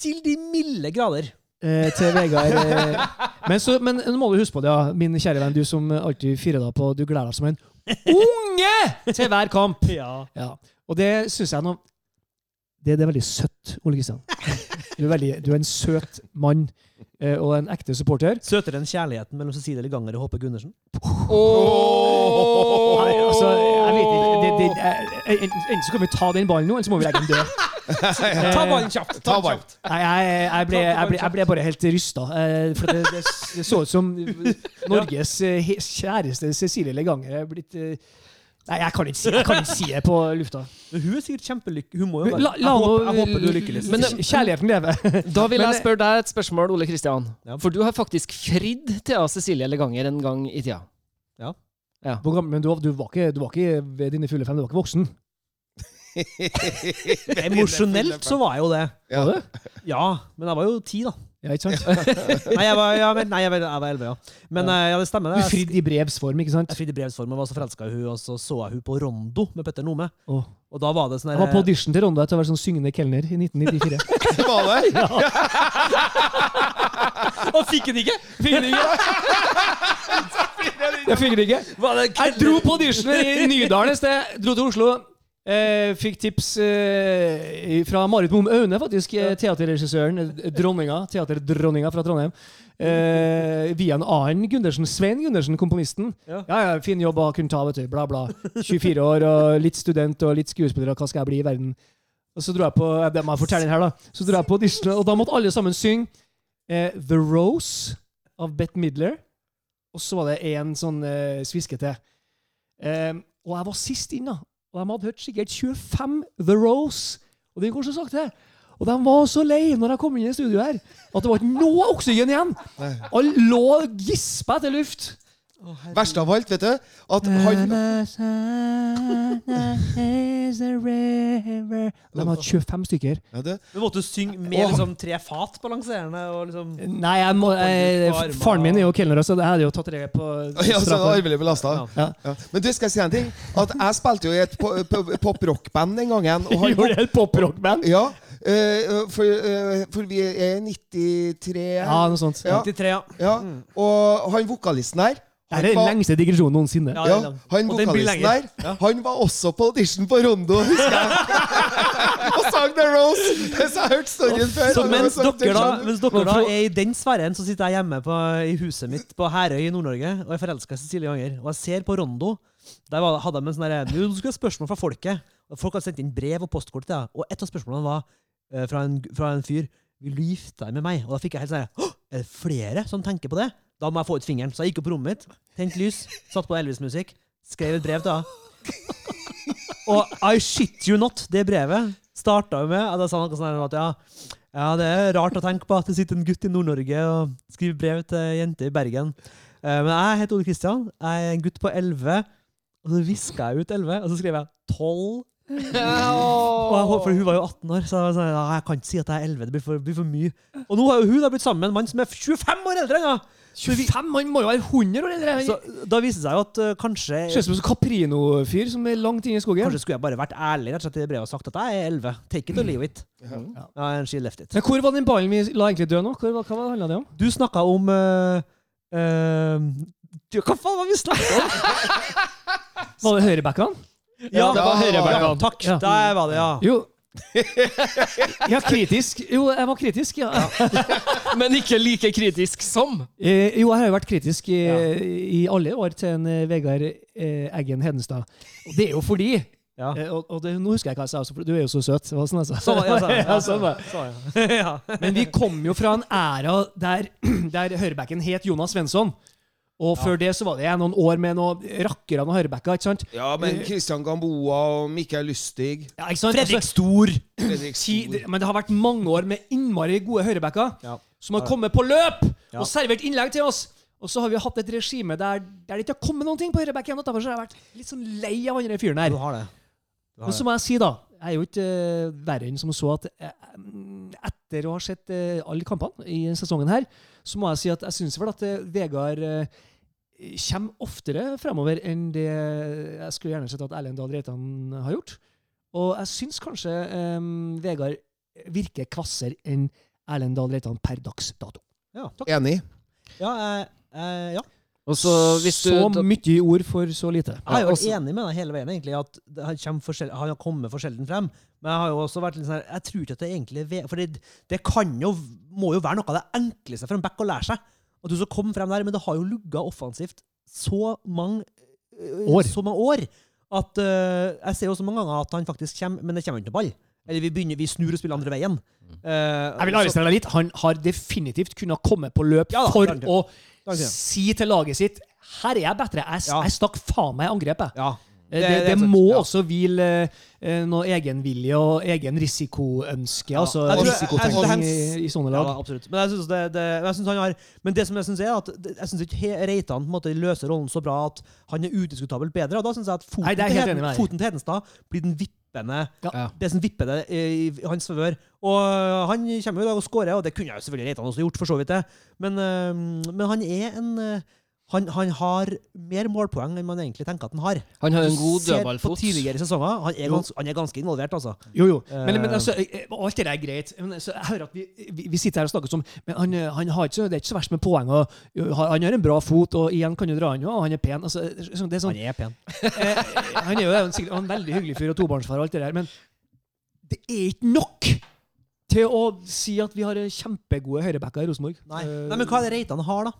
Til de milde grader. eh, til Vegard. Eh, men, så, men nå må du huske på det, ja, min kjære venn, du som alltid firer deg på Du gleder deg som en unge til hver kamp! Ja. Ja. Og det syns jeg nå det, det er veldig søtt, Ole Kristian. Du du er en søt mann og en ekte supporter. Søtere enn kjærligheten mellom Cecilie Leganger og Håpe Gundersen? Nei, altså, jeg vet ikke det, det, jeg- Enten så kan vi ta den ballen nå, eller så må vi legge den død. Ta ballen kjapt! Ta ballen. Nei, jeg, jeg, ble, jeg, ble, jeg ble bare helt rysta. Eh, for det, så ut som Norges eh, kjæreste Cecilie Leganger er blitt eh, Nei, jeg kan ikke si, jeg kan ikke si det på lufta. Men hun er sikkert kjempelykkelig. Hun må jo være La, la jeg, håper, jeg håper du er lykkelig. Men kjærligheten lever. Da vil jeg spørre deg et spørsmål, Ole Kristian. Ja. For du har faktisk fridd til Cecilie Leganger en gang i tida. Hvor gammel- Men du, var- du, var ikke, du var ikke ved dine fulle fem, du var ikke voksen. Emosjonelt så var jeg jo det. Ja. Var det? Ja, men jeg var jo ti, da. Ja, ikke sant? Nei, jeg var, ja, men, nei, jeg var, jeg var 11, ja. Men Ja. eh, ja, det stemmer. Du det. Jeg, fridde i brevsform, ikke sant? jeg fridde i brevsform og var så forelska i hun, og så så jeg hun på Rondo med Petter Nome. Oh. Og da var det sånn Jeg var på audition til Rondo etter å være sånn syngende kelner i 1994. Var det? Og fikk den ikke! Fikk den ikke? Jeg fikk den ikke. Jeg dro på audition i Nydalen et sted. Dro til Oslo. Eh, fikk tips eh, fra Marit Mom Aune, faktisk. Ja. Teaterregissøren. eh, Dronninga. Teaterdronninga fra Trondheim. Eh, via en annen Gundersen. Svein Gundersen, komponisten. Ja. Ja, ja, fin jobb å kunne ta, vet du. Bla, bla. 24 år og litt student og litt skuespiller, og hva skal jeg bli i verden? Og så dro jeg på eh, det må jeg fortelle her da Så dro jeg på audition, og da måtte alle sammen synge eh, The Rose av Bette Midler. Og så var det en sånn eh, sviske til. Eh, og jeg var sist inn, da. Og de hadde hørt sikkert 25 The Rose. Og det går så sakte. Og de var så lei når jeg kom inn i studio her, at det var ikke noe oksygen igjen. Alle lå og gispa etter luft. Verst av alt, vet du, at han De hadde 25 stykker. ja, det, Men måtte du synge med liksom, tre fat balanserende? Liksom Nei, jeg må, jeg, faren min er jo kelner, så jeg hadde jo tatt det på ja, så arvelig belasta. Ja. Ja. Ja. Men du, skal jeg si en ting? At jeg spilte jo i et po- po- pop-rock-band den gangen. Og han, Gjorde et poprock-band? ja, Uh, for, uh, for vi er 93 Ja, noe sånt. Ja. 93, ja. Ja, Og han vokalisten her Det er den lengste digresjonen noensinne. Ja, ja, er han Og vokalisten der, der Han var også på audition på Rondo, husker jeg. og sang The Rose! Så jeg har hørt storyen før. Så mens dere, da, mens dere da er i den sfæren, så sitter jeg hjemme på, i huset mitt på Herøy i Nord-Norge og er forelska i Cecilie Ganger. Og jeg ser på Rondo. Der var, hadde de en sånn derre «Nu, skulle ha spørsmål fra folket. Folk hadde sendt inn brev og postkort til deg. Og et av spørsmålene var eh, fra, en, fra en fyr Vil du gifte deg med meg? Og da fikk jeg helt sånn Er det flere som tenker på det? Da må jeg få ut fingeren. Så jeg gikk opp på rommet mitt, tente lys, satt på Elvis-musikk, skrev et brev til henne. Og I shit you not, det brevet starta jo med at jeg sa noe sånn at ja, ja, det er rart å tenke på at det sitter en gutt i Nord-Norge og skriver brev til ei jente i Bergen. Eh, men jeg heter Ole Kristian. Jeg er en gutt på 11. Og så viska jeg ut 11, og så skrev jeg 12. Og jeg, for hun var jo 18 år, så jeg, sa, sånn, ja, jeg kan ikke si at jeg er 11. Det blir for, blir for mye. Og nå har jo hun blitt sammen med en mann som er 25 år eldre henne! 25? Han må jo være 100 år eldre! Så da viser det seg jo at uh, kanskje Ser ut som en Caprino-fyr som er langt inne i skogen. Kanskje skulle jeg bare vært ærlig rett og slett i brevet og sagt at jeg er 11. Take it or leave it. Ja. Ja, and she left it. Men hvor var den ballen vi la egentlig dø nå? Hvor, hva hva handla det om? Du snakka om uh, uh, du, Hva faen var vi snakka om? Var det høyrebackene? Ja, det var høyrebackene. Ja, takk. Ja. Der var det, ja. Jo, Ja, kritisk. Jo, jeg var kritisk, ja. Men ikke like kritisk som. Eh, jo, jeg har jo vært kritisk i, i alle år til en eh, Vegard eh, Eggen Hedenstad. Og det er jo fordi Ja. eh, Og, og det, nå husker jeg hva jeg sa, for du er jo så søt. Det var sånn altså. Sånn ja, sånn, ja, Ja, ja. ja. Men vi kom jo fra en æra der, der høyrebacken het Jonas Svensson. Og før det så var det noen år med noen rakkere av høyrebacker. ikke sant? Ja, men Christian Gamboa og Mikael Lystig Ja, ikke sant? Fredrik Altså, Stor. Fredrik Stor. men det har vært mange år med innmari gode høyrebacker Ja. som har kommet på løp Ja. og servert innlegg til oss. Og så har vi hatt et regime der, der det ikke har kommet noen ting på høyrebacken. og Derfor så har jeg vært litt sånn lei av andre fyren her. Du har det. Du har Men så må jeg si, da Jeg er jo ikke uh, verre enn som så at uh, etter å ha sett uh, alle kampene i sesongen her, så må jeg si at jeg syns vel at eh, Vegard eh, kommer oftere fremover enn det jeg skulle gjerne sett at Erlend Dahl Reitan har gjort. Og jeg syns kanskje um, Vegard virker kvassere enn Erlend Dahl Reitan per dags dato. Enig. Ja, eh, eh, ja. Og så hvis du så mye ord for så lite. Jeg har jo vært enig med deg hele veien, egentlig, at det- han, kommer for har kommet for sjelden frem. Men jeg har jo også vært litt sånn jeg tror ikke at det egentlig er For det, det kan jo, må jo være noe av det enkleste for en back å lære seg. At du skal komme frem der, Men det har jo lugga offensivt så mange øh, År. Så mange år at uh, Jeg ser jo så mange ganger at han faktisk kommer, men det kommer ikke ball. Eller vi, begynner, vi snur og spiller andre veien. Uh, Jeg vil så- arrestere deg litt. Han har definitivt kunnet komme på løp Ja da, for å si til laget sitt her er jeg bedre. Jeg, Ja. jeg stakk faen meg i angrepet. Ja. Det, Det- det, det sant, må ja. også hvile eh, noe egenvilje og egen risikoønske. Ja, altså jeg risikotenking i, i sånne lag. Ja, absolutt. Men jeg synes det, det, jeg synes han har Men det som jeg synes er at jeg synes ikke Reitan på en måte løser rollen så bra at han er udiskutabelt bedre. Og da synes jeg at foten, Nei, jeg til, Heden, foten til Hedenstad blir den vippende Ja. Det som vipper det i i hans favør. Og han kommer jo i dag og skårer, og det kunne jo selvfølgelig Reitan også gjort, for så vidt det. Men, øh, men han er en øh, han, han har mer målpoeng enn man egentlig tenker at han har. Han har en god god ser dødballfot. På tidligere sesonger. Han er, gans, han er ganske involvert, altså. Jo, jo. Men, Eh. men altså, eh, alt det der er greit. Men, altså, jeg hører at vi, vi, vi sitter her og snakker som Men han, eh, han har ikke, det er ikke så verst med poeng. Og, han har en bra fot, og igjen kan du dra han og han er pen. Altså, det er sånn, Han er pen. eh, han er jo en, sikkert en veldig hyggelig fyr og tobarnsfar og alt det der, men det er ikke nok til å si at vi har kjempegode høyrebacker i Rosenborg. Nei. Eh, Nei, men hva er det Reitan har, da?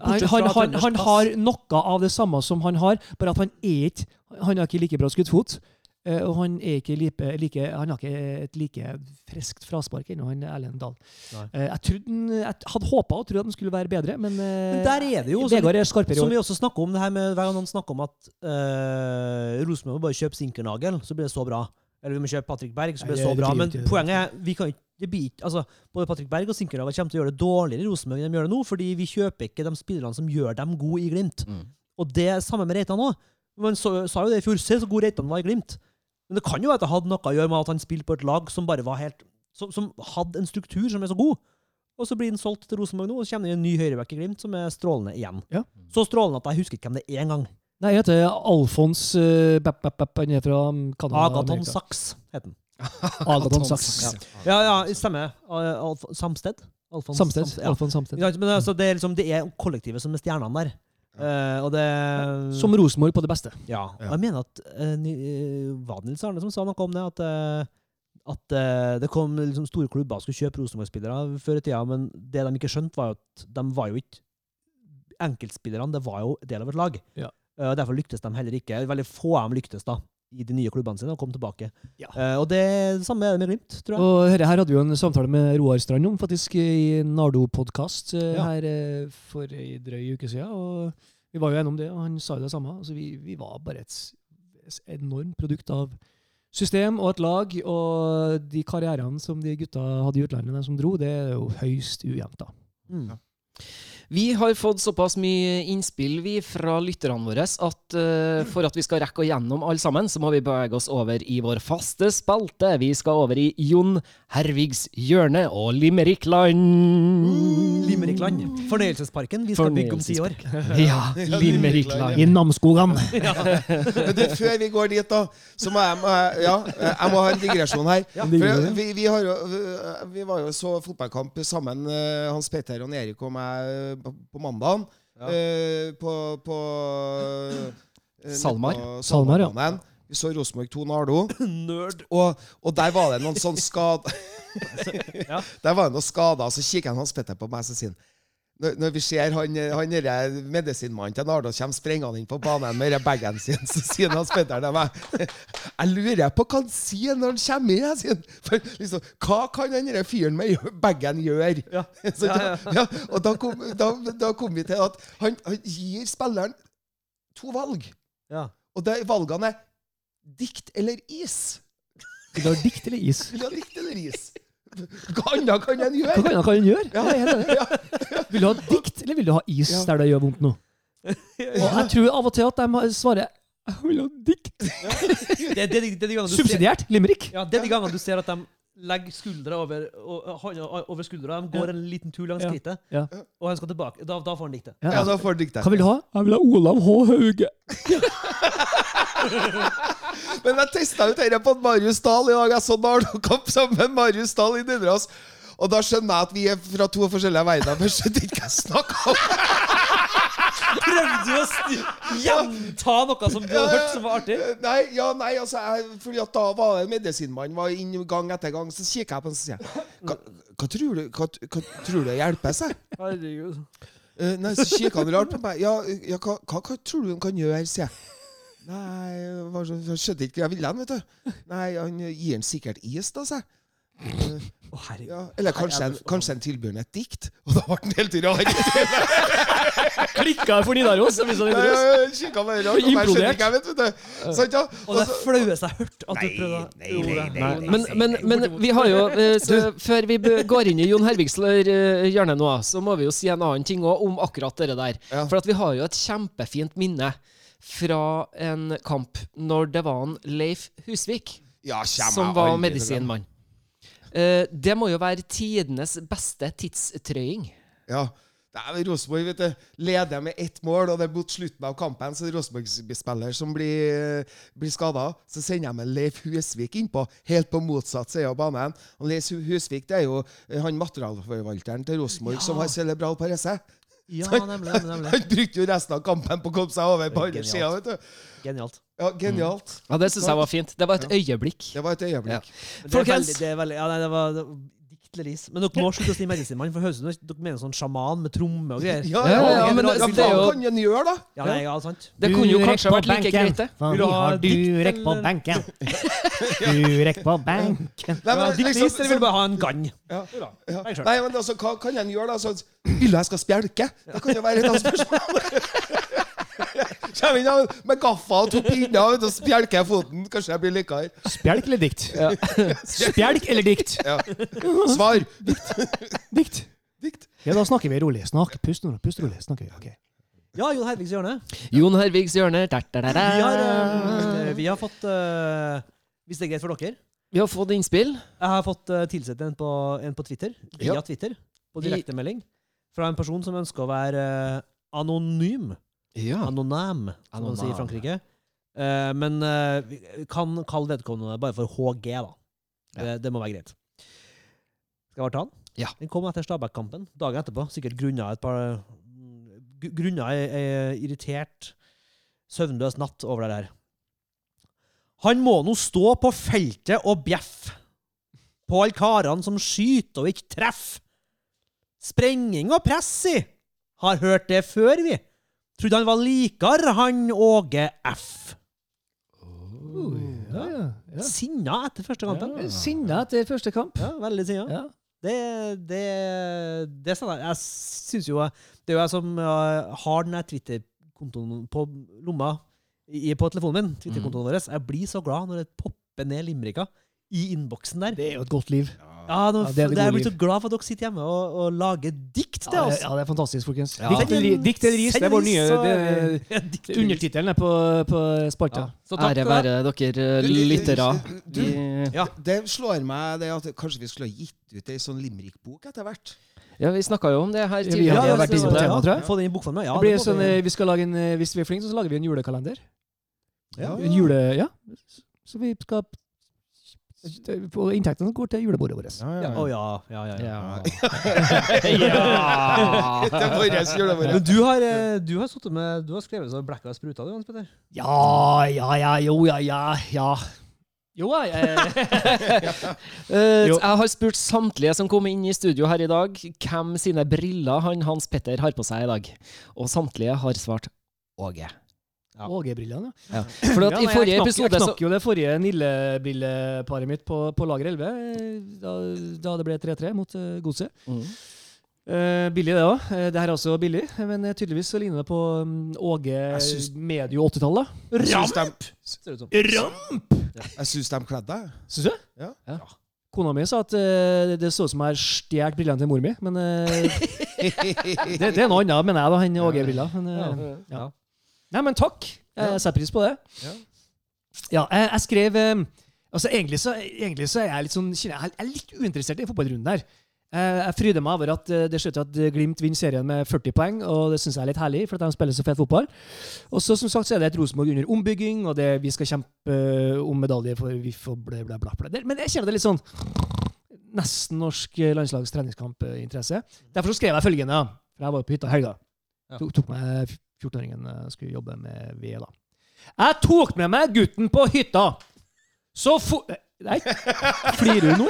Han, han, han, han har noe av det samme som han har, bare at han er ikke Han har ikke like bra skuddfot. fot, Og han er ikke like, like Han har ikke et like friskt fraspark ennå, han Erlend Dahl. Eh, Jeg, trodde jeg hadde håpa og trodde at han skulle være bedre, men, eh, Men der er det jo Vegard er skarpere i Som vi også snakker om, det her med hver gang han snakker om at uh, Rosenborg må bare kjøpe Sinkernagel, så blir det så bra. Eller vi må kjøpe Patrick Berg, så blir det så bra. Men poenget er vi kan ikke blir altså, Både Patrick Berg og Sinkernagel kommer til å gjøre det dårligere i Rosenborg enn de gjør det nå, fordi vi kjøper ikke de spillerne som gjør dem gode i Glimt. Mm. Og det er samme med Reitan òg. Man så, sa jo det i fjor, se så god Reitan var i Glimt. Men det kan jo være at det hadde noe å gjøre med at han spilte på et lag som bare var helt som, som hadde en struktur som er så god. Og så blir han solgt til Rosenborg nå, og så kommer det en ny høyreback i Glimt som er strålende igjen. Ja. Så strålende at jeg husker ikke hvem det er engang. Nei, jeg heter Alfons uh, Bepp, Bepp, Bepp, Han er fra Canada. Agaton. Sachs het han. Agaton Sachs. Ja, ja, ja stemmer. Alf Samsted? Alfons Samsted. Ja. Alfons Samsted. Sant, Men altså, det, er liksom, det er kollektivet som er stjernene der. Uh, og det Som Rosenborg på det beste. Ja. Og jeg mener at uh, Var det Nils Arne som sa noe om det? At, uh, at uh, det kom liksom, store klubber og skulle kjøpe Rosenborg-spillere før i tida, men det de ikke skjønte, var jo at de var jo ikke Enkeltspillerne det var jo del av et lag. Ja. Derfor lyktes de heller ikke. Veldig få av dem lyktes da i de nye klubbene sine og kom tilbake. Ja. Uh, og det, det samme er det med Glimt, tror jeg. Og her, her hadde vi jo en samtale med Roar Strand om, faktisk, i Nardo-podkast Ja. her uh, for ei drøy uke siden. Og vi var jo enige om det, og han sa jo det samme. Altså, vi, vi var bare et s- enormt produkt av system og et lag. Og de karrierene som de gutta hadde i utlandet, de som dro, det er jo høyst ujevnt, da. Mm. Vi har fått såpass mye innspill vi fra lytterne våre at uh, for at vi skal rekke å gjennom alle sammen, så må vi bevege oss over i vår faste spalte. Vi skal over i Jon Hervigs hjørne og Limerickland. Limerickland. Fornøyelsesparken vi skal bygge om ti år. Ja, Limerickland. I Namsskogan. Men du, før vi går dit, da, så må jeg, må jeg, ja, jeg må ha en digresjon her. For vi, vi, har jo, vi var jo så fotballkamp sammen, eh, Hans Petter og Erik og meg, på- på mandagen. Ja. eh, På, på eh, Salmar. på Salmar, ja. Vi så Rosenborg 2 Nardo. Nerd. Og, og der var det noen sånn skade Ja. Der var det noen skader, og så kikker han Hans Petter på meg og sier når, når vi ser han, han medisinmannen til Nardo kommer sprengende inn på banen med bagen sin, så sier Hans Petter til meg Jeg lurer på hva han sier når han kommer inn. Sier, for liksom, Hva kan den fyren med bagen gjøre? Ja. Så Ja, ja. og da kom, da, da kom vi til at han, han gir spilleren to valg. Ja. Og de valgene er dikt eller is. Vil du ha dikt eller is? Vil du ha dikt eller is? Hva annet kan en Hva gjøre? kan en gjøre? Ja. Jeg er. Vil du ha dikt, eller vil du ha is Ja. der det gjør vondt nå? Og jeg tror av og til at de svarer jeg vil ha dikt. Det, det, det, det Subsidiert limerick. ja, det er de gangene du ser at de legger skuldra over, og- over skuldra. De går en liten tur langs Ja. skrittet, Ja. og han skal tilbake. Da, da får han diktet. Ja, da får han diktet. Hva vil du ha? Jeg vil ha Olav H. Hauge. Men jeg testa ut dette på Marius Dahl i dag. Jeg så Nardo-kamp sammen med Marius Dahl i Nidaros. Og da skjønner jeg at vi er fra to forskjellige verdener. Men skjønner ikke hva jeg snakker om. Prøvde du å gjenta noe som du hadde hørt som var artig? Nei, ja, nei, altså jeg, Fordi at da var det en medisinmann var inn gang etter gang. Så kikker jeg på han og sier hva, hva, tror du, hva, hva tror du hjelper seg? Herregud. Eh, nei, Så kikker han rart på meg. Ja, ja hva, hva, hva tror du han kan gjøre, sier jeg. Nei, han var så- jeg skjønte ikke hva jeg ville, vet du. Nei, han gir han sikkert is, da, sier jeg. Herregud. Ja, eller kanskje en, kanskje en tilbyr et dikt? Og da ble han helt rar. Klikka for Nidaros. Ja, ja, Kikka bare rart Implodert. jeg, vet du. Sant, ja? Og det flaueste jeg har hørt. At du Nei, prøvde nei, nei, nei, Men, men, men vi har jo eh, så, Før vi går inn i Jon Hervigs eh, hjørne nå, så må vi jo si en annen ting òg om akkurat det der. For at vi har jo et kjempefint minne fra en kamp når det var en Leif Husvik Ja, som var medisinmann. Eh, det må jo være tidenes beste tidstrøying. Ja. Nei, Rosenborg vet du, leder med ett mål, og det er mot slutten av kampen så er det Rosenborg-spiller som blir, blir skada. Så sender de med Leif Husvik innpå, helt på motsatt side av banen. Og Leif Husvik det er jo eh, han materialforvalteren til Rosenborg som har cerebral parese. Ja, nemlig. nemlig. Han brukte jo resten av kampen på å komme seg over på andre Genialt. sida. Genialt. Ja, genialt. Ja, Det syns jeg var fint. Det var et øyeblikk. Det var et øyeblikk. Er Folkens. veldig, det er veldig, ja, nei, det var det, var dikt eller is. Men dere må slutte å si medisinmann, for høres ut som dere mener sånn sjaman med tromme og greier. Ja, Ja, ja, ja, men hva jo- kan en gjøre, da? Ja, nei, ja, sant. Det kunne jo kanskje vært like greit, det. Vil du ha du rekk på benken? Du rekk på benken. Nei, men dikt liksom- eller is, eller vil bare ha en gann? Ja. Nei, men altså, hva kan en gjøre, da? Så, vil du jeg skal spjelke? Det kan jo være et annet spørsmål. Kommer inn med gaffa og to pinner og spjelker foten. Kanskje jeg blir likere. Spjelk eller dikt? Spjelk eller dikt? Ja. Svar. Dikt. Dikt. Ja, da snakker vi rolig. Snakk, pust. Pust rolig. Snakker vi. ok. Ja, Jon Hervigs hjørne. Jon Hervigs hjørne. Da, da, da, da. Vi har, uh, vi har fått uh, Hvis det er greit for dere Vi har fått innspill. Jeg har fått uh, tilsett en på, en på Twitter, via Ja. Twitter, på direktemelding, fra en person som ønsker å være uh, anonym. Ja. Anonym, som man sier i Frankrike. Eh, men eh, vi kan kalle vedkommende bare for HG, da. Det, det må være greit. Skal jeg bare ta den? Ja. Den kom etter Stabæk-kampen, dagen etterpå. Sikkert grunna et par Grunna ei, ei irritert, søvnløs natt over det der. Han må nå stå på feltet og bjeffe på alle karene som skyter og ikke treffer. Sprenging og press, si! Har hørt det før, vi. Trodde han var likere, han Åge F. Ja, ja, ja. Sinna etter første kampen. Ja, Sinna etter første kamp. Ja, veldig sinna. Ja. Det, det, det sa jeg. Jeg syns jo Det er jo jeg som uh, har den Twitter-kontoen på lomma i, på telefonen min. Twitter-kontoen vår. Jeg blir så glad når det popper ned limericker i innboksen der. Det er jo et godt liv. Ja, nå, Ja, det er det jeg blir så glad for at dere sitter hjemme og, og lager dikt til Ja, oss. det- ja, det er fantastisk, folkens. Ja. Dikt eller Dikt eller ris, det er vår nye det, Ja, er. Undertittelen er på, på spalta. Ja. Så takk Ære være dere eh, lyttere. Ja. Det slår meg det at kanskje vi skulle ha gitt ut ei sånn limerickbok etter hvert. Ja, vi snakka jo om det her vi tidligere. har Ja, vært inne på ja, temaet, tror jeg. Få den i bokform, ja. det blir det sånn, vi- eh, skal lage en, eh, hvis vi er flinke, så lager vi en julekalender. Ja. En jule... Ja. Så vi skal På inntektene går til julebordet vårt. Ja, Ja, ja, Å ja. ja, ja, ja, ja. Ja. Det er våres. Men du har, eh, du har, med, du har skrevet så blekka spruta, du, Hans Petter. Ja, ja, ja, jo, ja, ja, ja. Jo, ja, jeg, Eh, jeg har spurt samtlige som kom inn i studio her i dag, hvem sine briller han Hans Petter har på seg i dag. Og samtlige har svart Åge. Ja. Åge-brillene, Ja. For at Ja, i forrige jeg knakk, episode Jeg knakk jo det forrige Nille-brilleparet mitt på, på lager 11, eh, da, da det ble 3-3 mot uh, Godset. Mm. Uh, billig, det òg. det her er også billig, men eh, tydeligvis så ligner det på um, Åge syns- medio 80-tallet. Ramp! det. Ramp! jeg syns de kledde deg. Syns du? Ja. Kona mi sa at eh, det så ut som jeg har stjålet brillene til mor mi, men eh, det, det er noe annet, mener jeg, da, enn Åge-briller. Men, eh, Ja. Nei, men takk. Jeg setter pris på det. Ja. Ja, jeg, jeg skrev eh, Altså, egentlig så, egentlig så er jeg litt sånn Jeg er litt uinteressert i fotballrunden der. Eh, Jeg fryder meg over at eh, det ser ut til at Glimt vinner serien med 40 poeng, og det syns jeg er litt herlig, for at de spiller så fet fotball. Og så som sagt så er det et Rosenborg under ombygging, og det, vi skal kjempe eh, om medalje for VIF og bla, bla, bla. bla. Men jeg kjenner det litt sånn Nesten norsk eh, landslags treningskampinteresse. Derfor så skrev jeg følgende. ja. For jeg var på hytta i helga. Ja. Tok, tok med 14-åringen jeg skulle jobbe med ved. da. Jeg tok med meg gutten på hytta! Så fo... Nei, flirer du nå?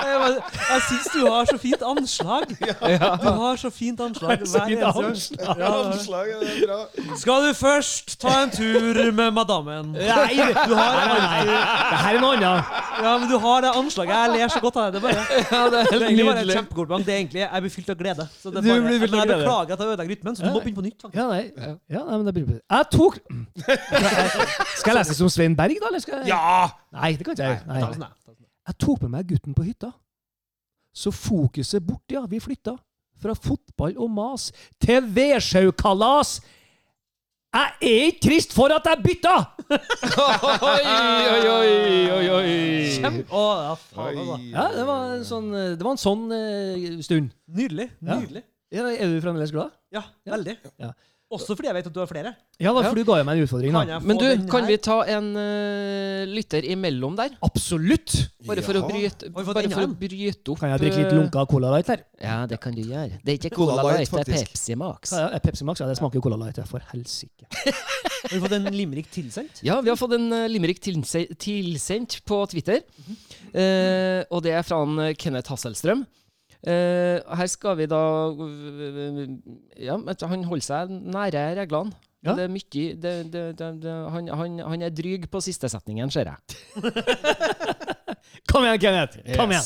Jeg, jeg syns du har så fint anslag. Du har så fint anslag Så fint anslag. Ja, anslag er bra. Skal du først ta en tur med madammen? Nei, du har nei, nei. Det her er noe annet. Ja, men du har det anslaget. Jeg ler så godt av det. Det er, bare, Ja, det er det er egentlig bare et. Det er egentlig, Jeg blir fylt av glede. Så det er bare, blir fylt av men jeg beklager at jeg ødelegger rytmen, så du må begynne på nytt. Ja, nei. Ja, nei men det blir. Jeg tok Skal jeg lese det som Svein Berg, da? Eller skal jeg? Ja! Nei, det kan ikke jeg. Nei. Jeg. Tok med meg gutten på hytta. Så fokuset bort, ja. Vi flytta. Fra fotball og mas til Vedsjaukalas. Jeg er ikke trist for at jeg bytta! Oi, oi, oi, oi. Kjempe- Å, ja, faen, altså. Oi. Ja, det var en sånn, det var en sånn uh, stund. Nydelig. Nydelig. Ja, er du fremdeles glad? Ja, veldig. Ja. Også fordi jeg vet at du har flere. Ja, da, Ja. for du ga jo meg en utfordring, Kan da. Men du, kan her? vi ta en uh, lytter imellom der? Absolutt! Bare for å bryte, bare for å bryte opp Kan jeg drikke litt eh, lunka Cola Light her? Ja, det kan du gjøre. Det er ikke Cola Cola Light, det er. Pepsi Max. Ja, ja, Pepsi Max, ja, det smaker jo Cola Light, ja, for helsike. Har vi fått en limerick tilsendt? Ja, vi har fått en uh, limerick tilsendt på Twitter. Eh, og det er fra eh, Kenneth Hasselstrøm. Eh, her skal vi da Ja, han holder seg nære reglene. Ja. Det er mye det, det, det, han, han, han er dryg på siste setningen, ser jeg. Kom igjen, Kenneth! Kom igjen!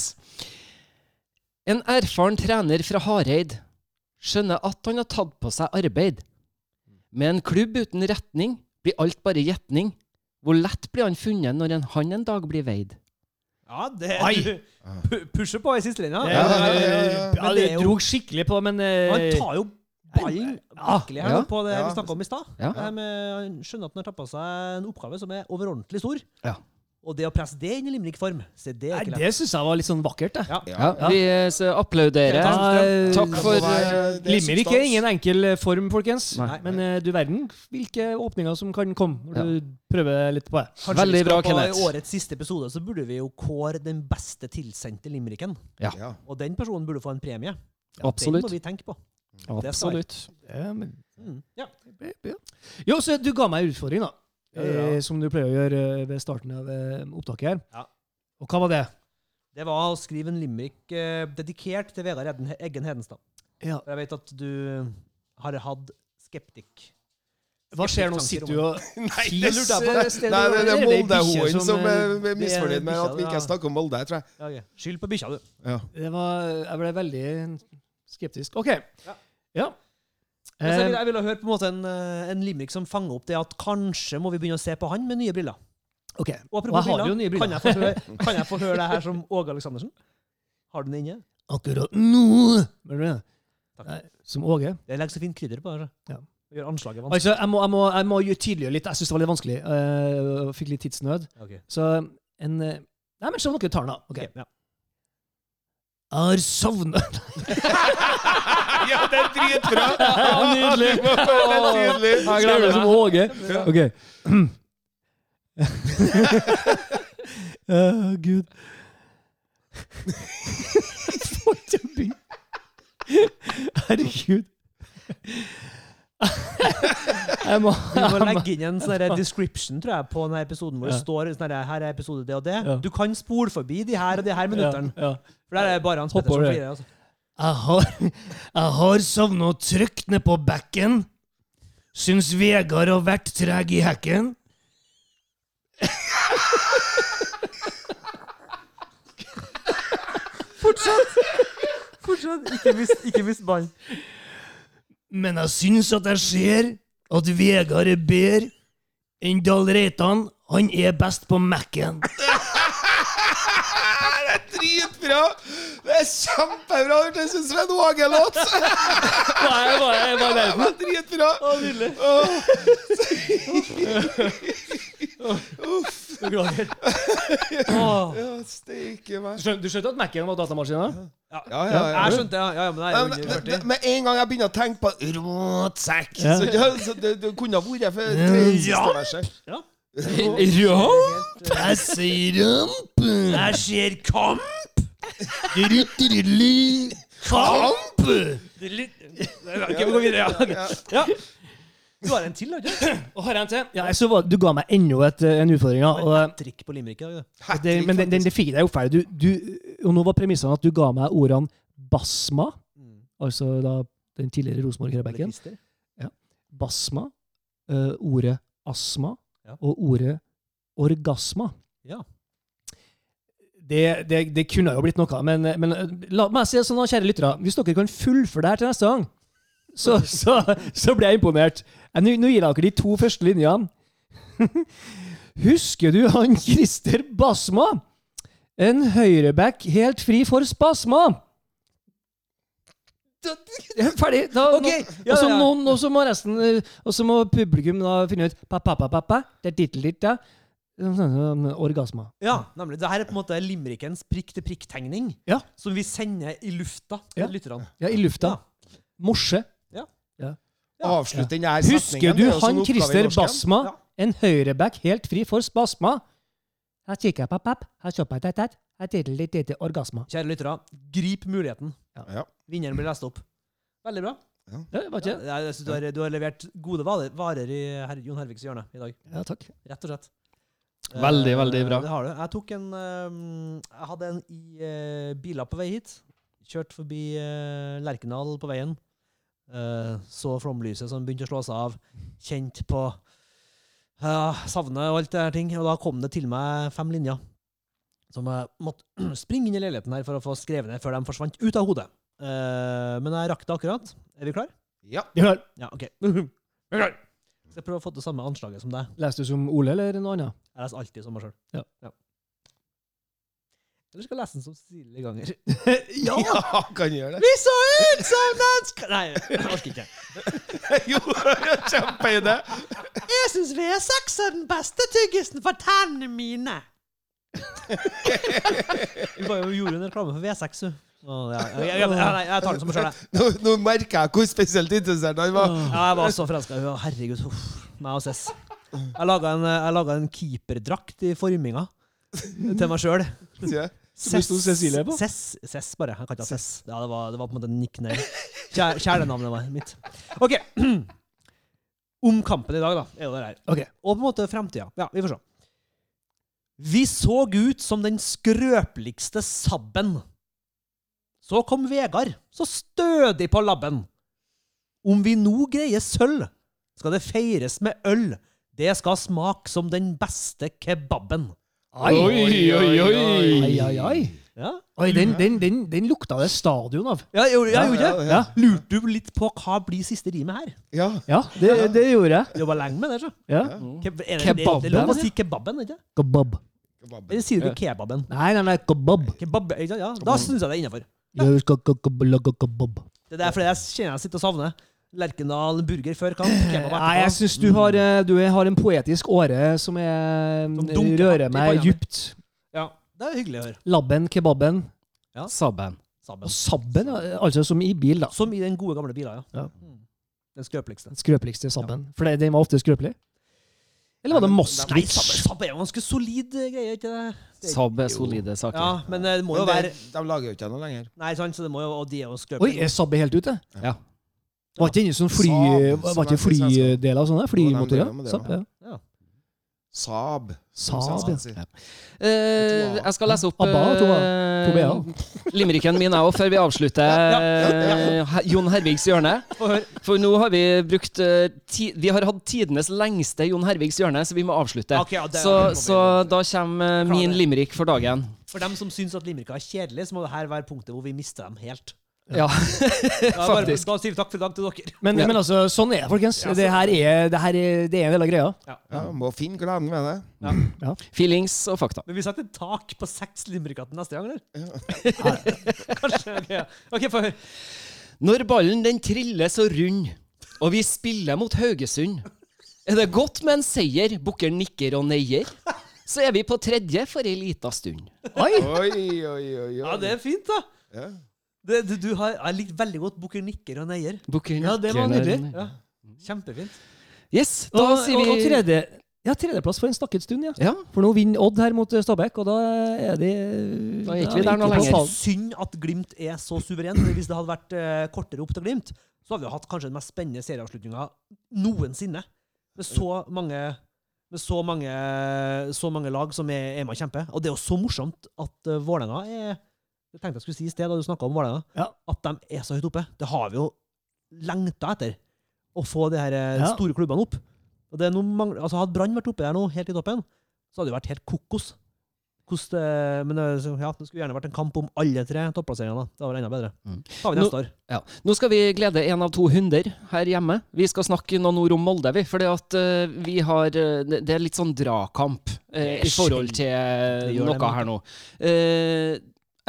En erfaren trener fra Hareid skjønner at han har tatt på seg arbeid. Med en klubb uten retning blir alt bare gjetning. Hvor lett blir han funnet når en, han en dag blir veid? Ja, det Ai. du pusher på i siste linja. Det, Ja, ja, ja, det jo- drog skikkelig på, men eh, Han tar jo ballen virkelig her Ja. på det Ja. vi snakka om i stad. Med- Han skjønner at han har tatt på seg en oppgave som er overordentlig stor. Ja. Og det å presse det inn i limerick-form, se det er ikke lett. det syns jeg var litt sånn vakkert. Det. Ja. Ja, Ja. Vi eh, så applauderer. Ja, eh, Takk for eh, er Limerick er ingen enkel eh, form, folkens. Nei. Men uh, du verden hvilke åpninger som kan komme når du prøver litt på det. Kanskje Veldig vi skal bra, på Kenneth. I årets siste episode så burde vi jo kåre den beste tilsendte limericken. Ja. Og den personen burde få en premie. Den Absolutt. må vi tenke på. det Absolutt. Ja, men, Mm. Jo, så du ga meg en utfordring, da. Ja. Eh, som du pleier å gjøre eh, ved starten av eh, opptaket her. Ja. Og hva var det? Det var å skrive en limerick eh, dedikert til Vegard Eggen Hedenstad. Ja. For Jeg vet at du har hatt skeptikk. Hva skjer nå? Sitter du og Nei, det, det det, Nei, det er Molde-hoen som, er misfornøyd med at vi ikke snakker om Molde, tror jeg. Okay. Skyld på bikkja, du. Ja. Det var, jeg ble veldig skeptisk. OK. Ja. Ja. Jeg, vil, Eh, jeg ville høre på en måte en, eh, en limerick som fanger opp det at kanskje må vi begynne å se på han med nye briller. ok. Og Og har jo nye briller. Kan, jeg få høre, kan jeg få høre det her som Åge Aleksandersen? Har du den inne? Akkurat nå. Nei, Som Åge. Jeg legger så fint krydder på det. Ja. Gjør anslaget vanskelig. Altså, jeg må, jeg må, jeg må jo tydeliggjøre litt. Jeg syns det var litt vanskelig. Uh, fikk litt tidsnød. Okay. Så en Nei, men så dere tar den, da. Ok. Ok, ja. Har sovnet. ja, det er dritbra! Nydelig. Det tydelig. Jeg glemmer det som Åge. Ok. Å, Gud. Får ikke begynne. Herregud. Jeg må, Vi må legge inn en sånn description tror jeg, på denne episoden hvor det står sånn her er episode det og det. Ja. Du kan spole forbi de her og de her minuttene. Ja, ja. For der er det bare Hans Petter som flirer. Altså. Jeg har, jeg har sovna trygt ned på bekken. Syns Vegard har vært treg i hekken. Fortsett. Ikke mist, ikke mist ballen. Men jeg syns at jeg ser at Vegard er bedre enn Dahl Reitan. Han er best på Mac-en. Det er dritbra! Det er kjempebra! Det høres ut som en Åge-låt! Det var dritbra! Beklager. Åh. Ja, steike meg. Du skjønte at Mac-en var datamaskina? Ja. Ja, ja, ja. Jeg skjønte, ja. ja men det er jo Men, under men, 40. med en gang jeg begynner å tenke på rotsekk Ja. Så, ja, så det, det kunne ha vært for tre siste verset. Ja. Jeg sier rumpe. Jeg ser kamp. Kamp. Ok, vi går videre. Ja. ja. Du har en til, har du ikke? Og har en til? Ja, jeg så var, du ga meg enda et, eh, en utfordring. ja, Og, Trikk på limerick Ja. det. men den, den, det fikk jeg jo ferdig. Du, du, og nå var premissene at du ga meg ordene basma, Mm. altså da den tidligere Rosenborg-Krebekken. Ja. Basma, uh, ordet astma Ja. og ordet orgasma. Ja. Det, det, det kunne jo blitt noe, men, men eh, la meg si det sånn, kjære lyttere. Hvis dere kan fullføre det her til neste gang, så, så, så blir jeg imponert. Eh, Nå, gir jeg dere de to første linjene. Husker du han Christer Basma? En høyreback helt fri for spasma. Ferdig. Da, Ok, ja, ja, og ja. så må resten eh, Og så må publikum da finne ut pa, pa, pa, pa, pa. Det er tittel ditt, ja. Orgasma. Ja, nemlig. Det her er på en måte limerickens prikk-til-prikk-tegning, Ja. som vi sender i lufta til Ja. lytterne. Ja, i lufta. Morse. Avslutt den der Husker du Det han Christer. Basma? Ja. En høyreback helt fri for spasma. Her kikker jeg på papp, her kjøper jeg tett, her tittel ditt heter orgasma. Kjære lyttere, grip muligheten. Ja. Vinneren blir lest opp. Veldig bra. Ja, var ikke? Ja, jeg synes du, har, du har levert gode varer, varer i her, Jon Herviks hjørne i dag. Ja, takk. Rett og slett. Veldig, Eh, veldig bra. Det har du. Jeg tok en eh, Jeg hadde en i uh, biler på vei hit. Kjørt forbi uh, Lerkendal på veien. Eh, så flomlyset som begynte å slå seg av. Kjent på uh, savnet og alt det her ting. Og da kom det til meg fem linjer. Som jeg måtte springe inn i leiligheten her for å få skrevet ned før de forsvant ut av hodet. Uh, men jeg rakk det akkurat. Er vi klar? Ja. Har Ja, OK. Vi er klar. Skal jeg prøve å få til samme anslaget som deg. Leste du som Ole eller noe annet? Jeg leser alltid som meg sjøl. Ja. Eller skal jeg lese den som Cecilie Ganger? ja, kan gjøre det. Vi så ut som dansk... Nei, jeg orker ikke. jo, kjempeidé. Jeg syns V6 er den beste tyggisen for tennene mine. Vi bare jo gjorde en reklame for V6, du. Oh, ja, jeg, jeg, jeg, jeg tar den som meg sjøl, jeg. Nå, nå merker jeg hvor spesielt interessert han var. Ja, jeg var så forelska. Herregud. Uff, meg og Cess. Jeg laga en, en keeperdrakt i forminga til meg sjøl. Som det sto Cecilie på? Cess, Cess bare. Jeg kan ikke ha Cess. Ja, det, var, det var på en måte nickname. Kjæ- Kjælenavnet var mitt. OK. Om kampen i dag, da, er jo det her. Okay. Og på en måte framtida. Ja, vi får se. Vi så ut som den skrøpeligste sabben. Så kom Vegard, så stødig på labben. Om vi nå greier sølv, skal det feires med øl. Det skal smake som den beste kebaben. Oi, oi, oi, oi. oi, oi, oi! Ja, Oi, den, den, den, den lukta det stadion av. ja jeg, gjorde- jeg gjorde det. ja. Lurte du litt på hva blir siste rimet her? Ja. Ja, det, det gjorde jeg. Jobba lenge med det, så. Ja. Er det, Kebaben, Det er lov å si kebaben, ikke Kebab. Eller sier du kebaben? Nei, nei, nei, kebab. Kebab? Ja, da syns jeg det er innafor. Kebab. Det er fordi jeg kjenner jeg sitter og savner. Lerkendal burger før kamp. Nei, jeg syns du, har, eh, du har en poetisk åre som er, Som rører meg dypt. djupt. Ja, det er hyggelig å høre. Labben, kebaben Sabben. Sabben. og sabben. Altså som i bil, da. Som i den gode, gamle bilen, ja. Ja. Mm. Den skrøpeligste. Den skrøpeligste sabben. For den var ofte skrøpelig. Eller var det Moskvich? Saab Saab er jo ganske solid eh, greie, ikke det? det? Er solide saker. Ja, men eh, det må jo Men være de lager jo ikke noe lenger. Nei, sant, så det må jo Og de er jo skrøpelige. Oi, er Saab helt ute? Ja. Var ikke inne sånn fly, Saab, var som ikke er flydeler og sånne? Flymotorer? Ja. Saab. Saab, ja. Eh, jeg skal lese opp eh, limericken min òg, før vi avslutter eh, Jon Hervigs hjørne. For nå har vi brukt eh, ti Vi har hatt tidenes lengste Jon Hervigs hjørne, så vi må avslutte. Ok, ja, det- så, så da kommer eh, min limerick for dagen. For dem som syns at limericker er kjedelig, så må det her være punktet hvor vi mister dem helt. Ja, bare, faktisk. da sier vi takk for i dag til dere. Men, Ja. men altså, sånn er det, folkens. Ja, Det her er, det her er, det er en del av greia. Ja, må finne gleden ved det. Ja. Feelings og fakta. Men vi setter tak på seks limericker til neste gang, eller? Kanskje? ok, ja. Ok, få høre. Når ballen den triller så rund, og vi spiller mot Haugesund, er det godt med en seier, bukker nikker og neier. Så er vi på tredje for ei lita stund. Oi! Oi, oi, oi. oi. Ja, det er fint, da. Ja. Det, du, du har, jeg likte veldig godt Bukker Nikker og Neier. Bukker Ja, det var nydelig. Ja. Kjempefint. Yes, da Og, sier og, og tredje, ja, tredjeplass for en snakket stund, ja. Ja, For nå vinner Odd her mot Stabæk, og da er de Da gikk vi der nå ikke lenger. Synd at Glimt er så suveren. Hvis det hadde vært uh, kortere opp til Glimt, så hadde vi hatt kanskje den mest spennende serieavslutninga noensinne. Med så mange med så mange, så mange lag som er, er med og kjemper. Og det er jo så morsomt at uh, Vålerenga er Jeg tenkte jeg skulle si i sted da du snakka om Vålerenga, Ja. at de er så høyt oppe. Det har vi jo lengta etter. Å få de her eh, Ja. store klubbene opp. Og det er noe altså Hadde Brann vært oppe der nå, helt i toppen, så hadde det vært helt kokos. Det, men det, ja, det skulle gjerne vært en kamp om alle tre topplasseringene. Det Det var enda bedre. Mm. tar vi Nå- neste år. Ja. Nå skal vi glede en av to hunder her hjemme. Vi skal snakke noen ord om Molde, vi. For vi eh, Det det er litt sånn dragkamp eh, i forhold til noe her nå. Eh,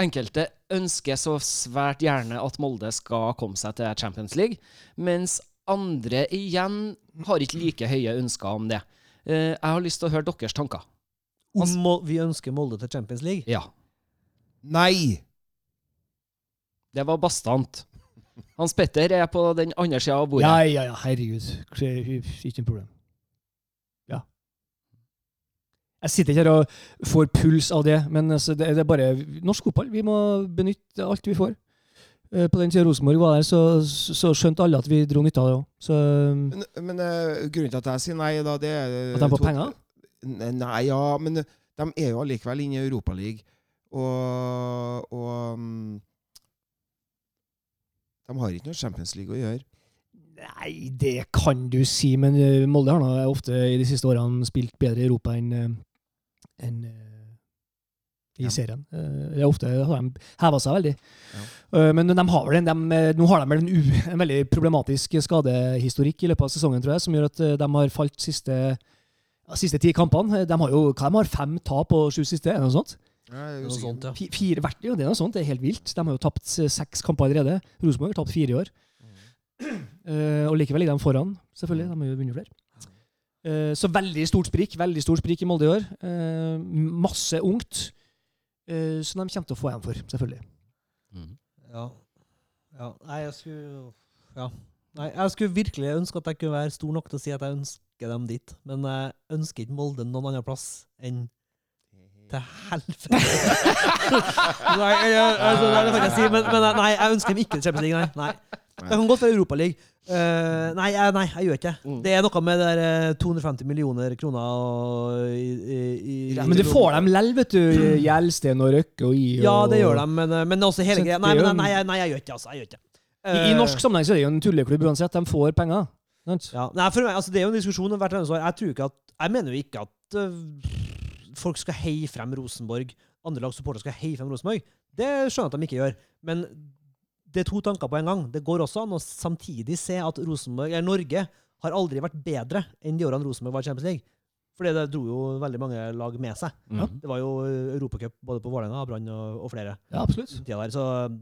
enkelte ønsker så svært gjerne at Molde skal komme seg til Champions League, mens andre igjen har ikke like høye ønsker om det. Eh, jeg har lyst til å høre deres tanker. Om vi ønsker Molde til Champions League. Ja. Nei! Det var bastant. Hans Petter er på den andre sida av bordet. Ja, ja, ja, herregud. Ikke noe problem. Ja. Jeg sitter ikke her og får puls av det, men altså, det, det er bare norsk fotball. Vi må benytte alt vi får. Eh, På den tida Rosenborg var der, så, så skjønte alle at vi dro nytte av det òg. Så Men, men uh, grunnen til at jeg sier nei, da, det er At de får penger? Nei, ja, men eh, de er jo allikevel inne i Europaligaen. Og, og um, De har ikke noe Champions League å gjøre. Nei, det kan du si, men eh, Molde har nå ofte i de siste årene spilt bedre i Europa enn en, enn, eh, i Ja. serien. Eh, Det er ofte har de heva seg veldig. Ja. Eh, Men de har vel en, de, eh, nå har de vel en, u, en veldig problematisk skadehistorikk i løpet av sesongen, tror jeg, som gjør at eh, de har falt siste, siste ti kampene. De har jo hva de har fem tap på sju siste, er det noe sånt? Jeg er Noe sånt, ja. Fi- Fire, hvert, jo, det er noe sånt, det er helt vilt. De har jo tapt eh, seks kamper allerede. Rosenborg har tapt fire i år. Eh, og likevel ligger de foran, selvfølgelig. De har jo vunnet flere. Uh, så veldig stort sprik veldig stort sprik i Molde i år. Uh, masse ungt. eh, som de kommer til å få igjen for, selvfølgelig. Mm. Ja. ja. Nei, jeg skulle Ja. Nei, jeg skulle virkelig ønske at jeg kunne være stor nok til å si at jeg ønsker dem dit, men jeg ønsker ikke Molde noen annen plass enn til helvete. nei, jeg, altså, det kan jeg si, men, men nei, jeg ønsker dem ikke til Champions League, nei. nei. Det kan godt være Europaliga. Uh, nei, jeg, nei, jeg gjør ikke det. Mm. Det er noe med det der eh, 250 millioner kroner og, i, i, i, Ja, men det får dem lell, vet du. Gjelsten og Røkke og I. Og, Ja, det gjør de, men, eh, men også hele greia Nei, nei, nei, nei, jeg gjør ikke altså. Jeg gjør ikke Uh, I, I Eh, norsk sammenheng så er det jo en tulleklubb uansett. De får penger. Ja, nei, for meg, altså, Det er jo en diskusjon hvert eneste år. Jeg tror ikke at, jeg mener jo ikke at uh, folk skal heie frem Rosenborg. Andre lags supportere skal heie frem Rosenborg. Det skjønner jeg at de ikke gjør. Men det er to tanker på en gang. Det går også an å samtidig se at Norge har aldri vært bedre enn de årene Rosenborg var i Champions League. Fordi det dro jo veldig mange lag med seg. Ja. Det var jo Europacup både på Vålerenga, Brann og, og flere. Ja, absolutt.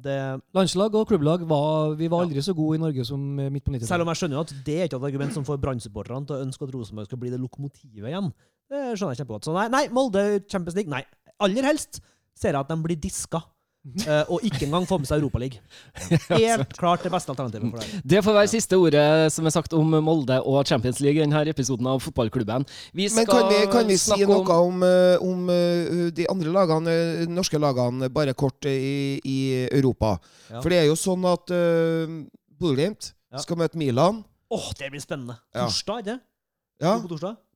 det, Landslag og klubblag var Vi var aldri så gode i Norge som eh, midt på 90-tallet. Selv om jeg skjønner jo at det er ikke et argument som får Brann-supporterne til å ønske at Rosenborg skal bli det lokomotivet igjen. Det skjønner jeg kjempegodt. Så nei, nei, Molde Champions League, nei. Aller helst ser jeg at de blir diska eh, og ikke engang få med seg Europaligaen. Helt klart det beste alternativet for deg. Det får være siste ordet som er sagt om Molde og Champions League i denne episoden av Fotballklubben. Vi Men kan vi, kan vi si noe om, eh, om eh, de andre lagene, norske lagene, bare kort i, i Europa? Ja. For det er jo sånn at uh, Bodø-Glimt Ja. skal møte Milan. Åh, det blir spennende. Ja. Torsdag, ikke Ja,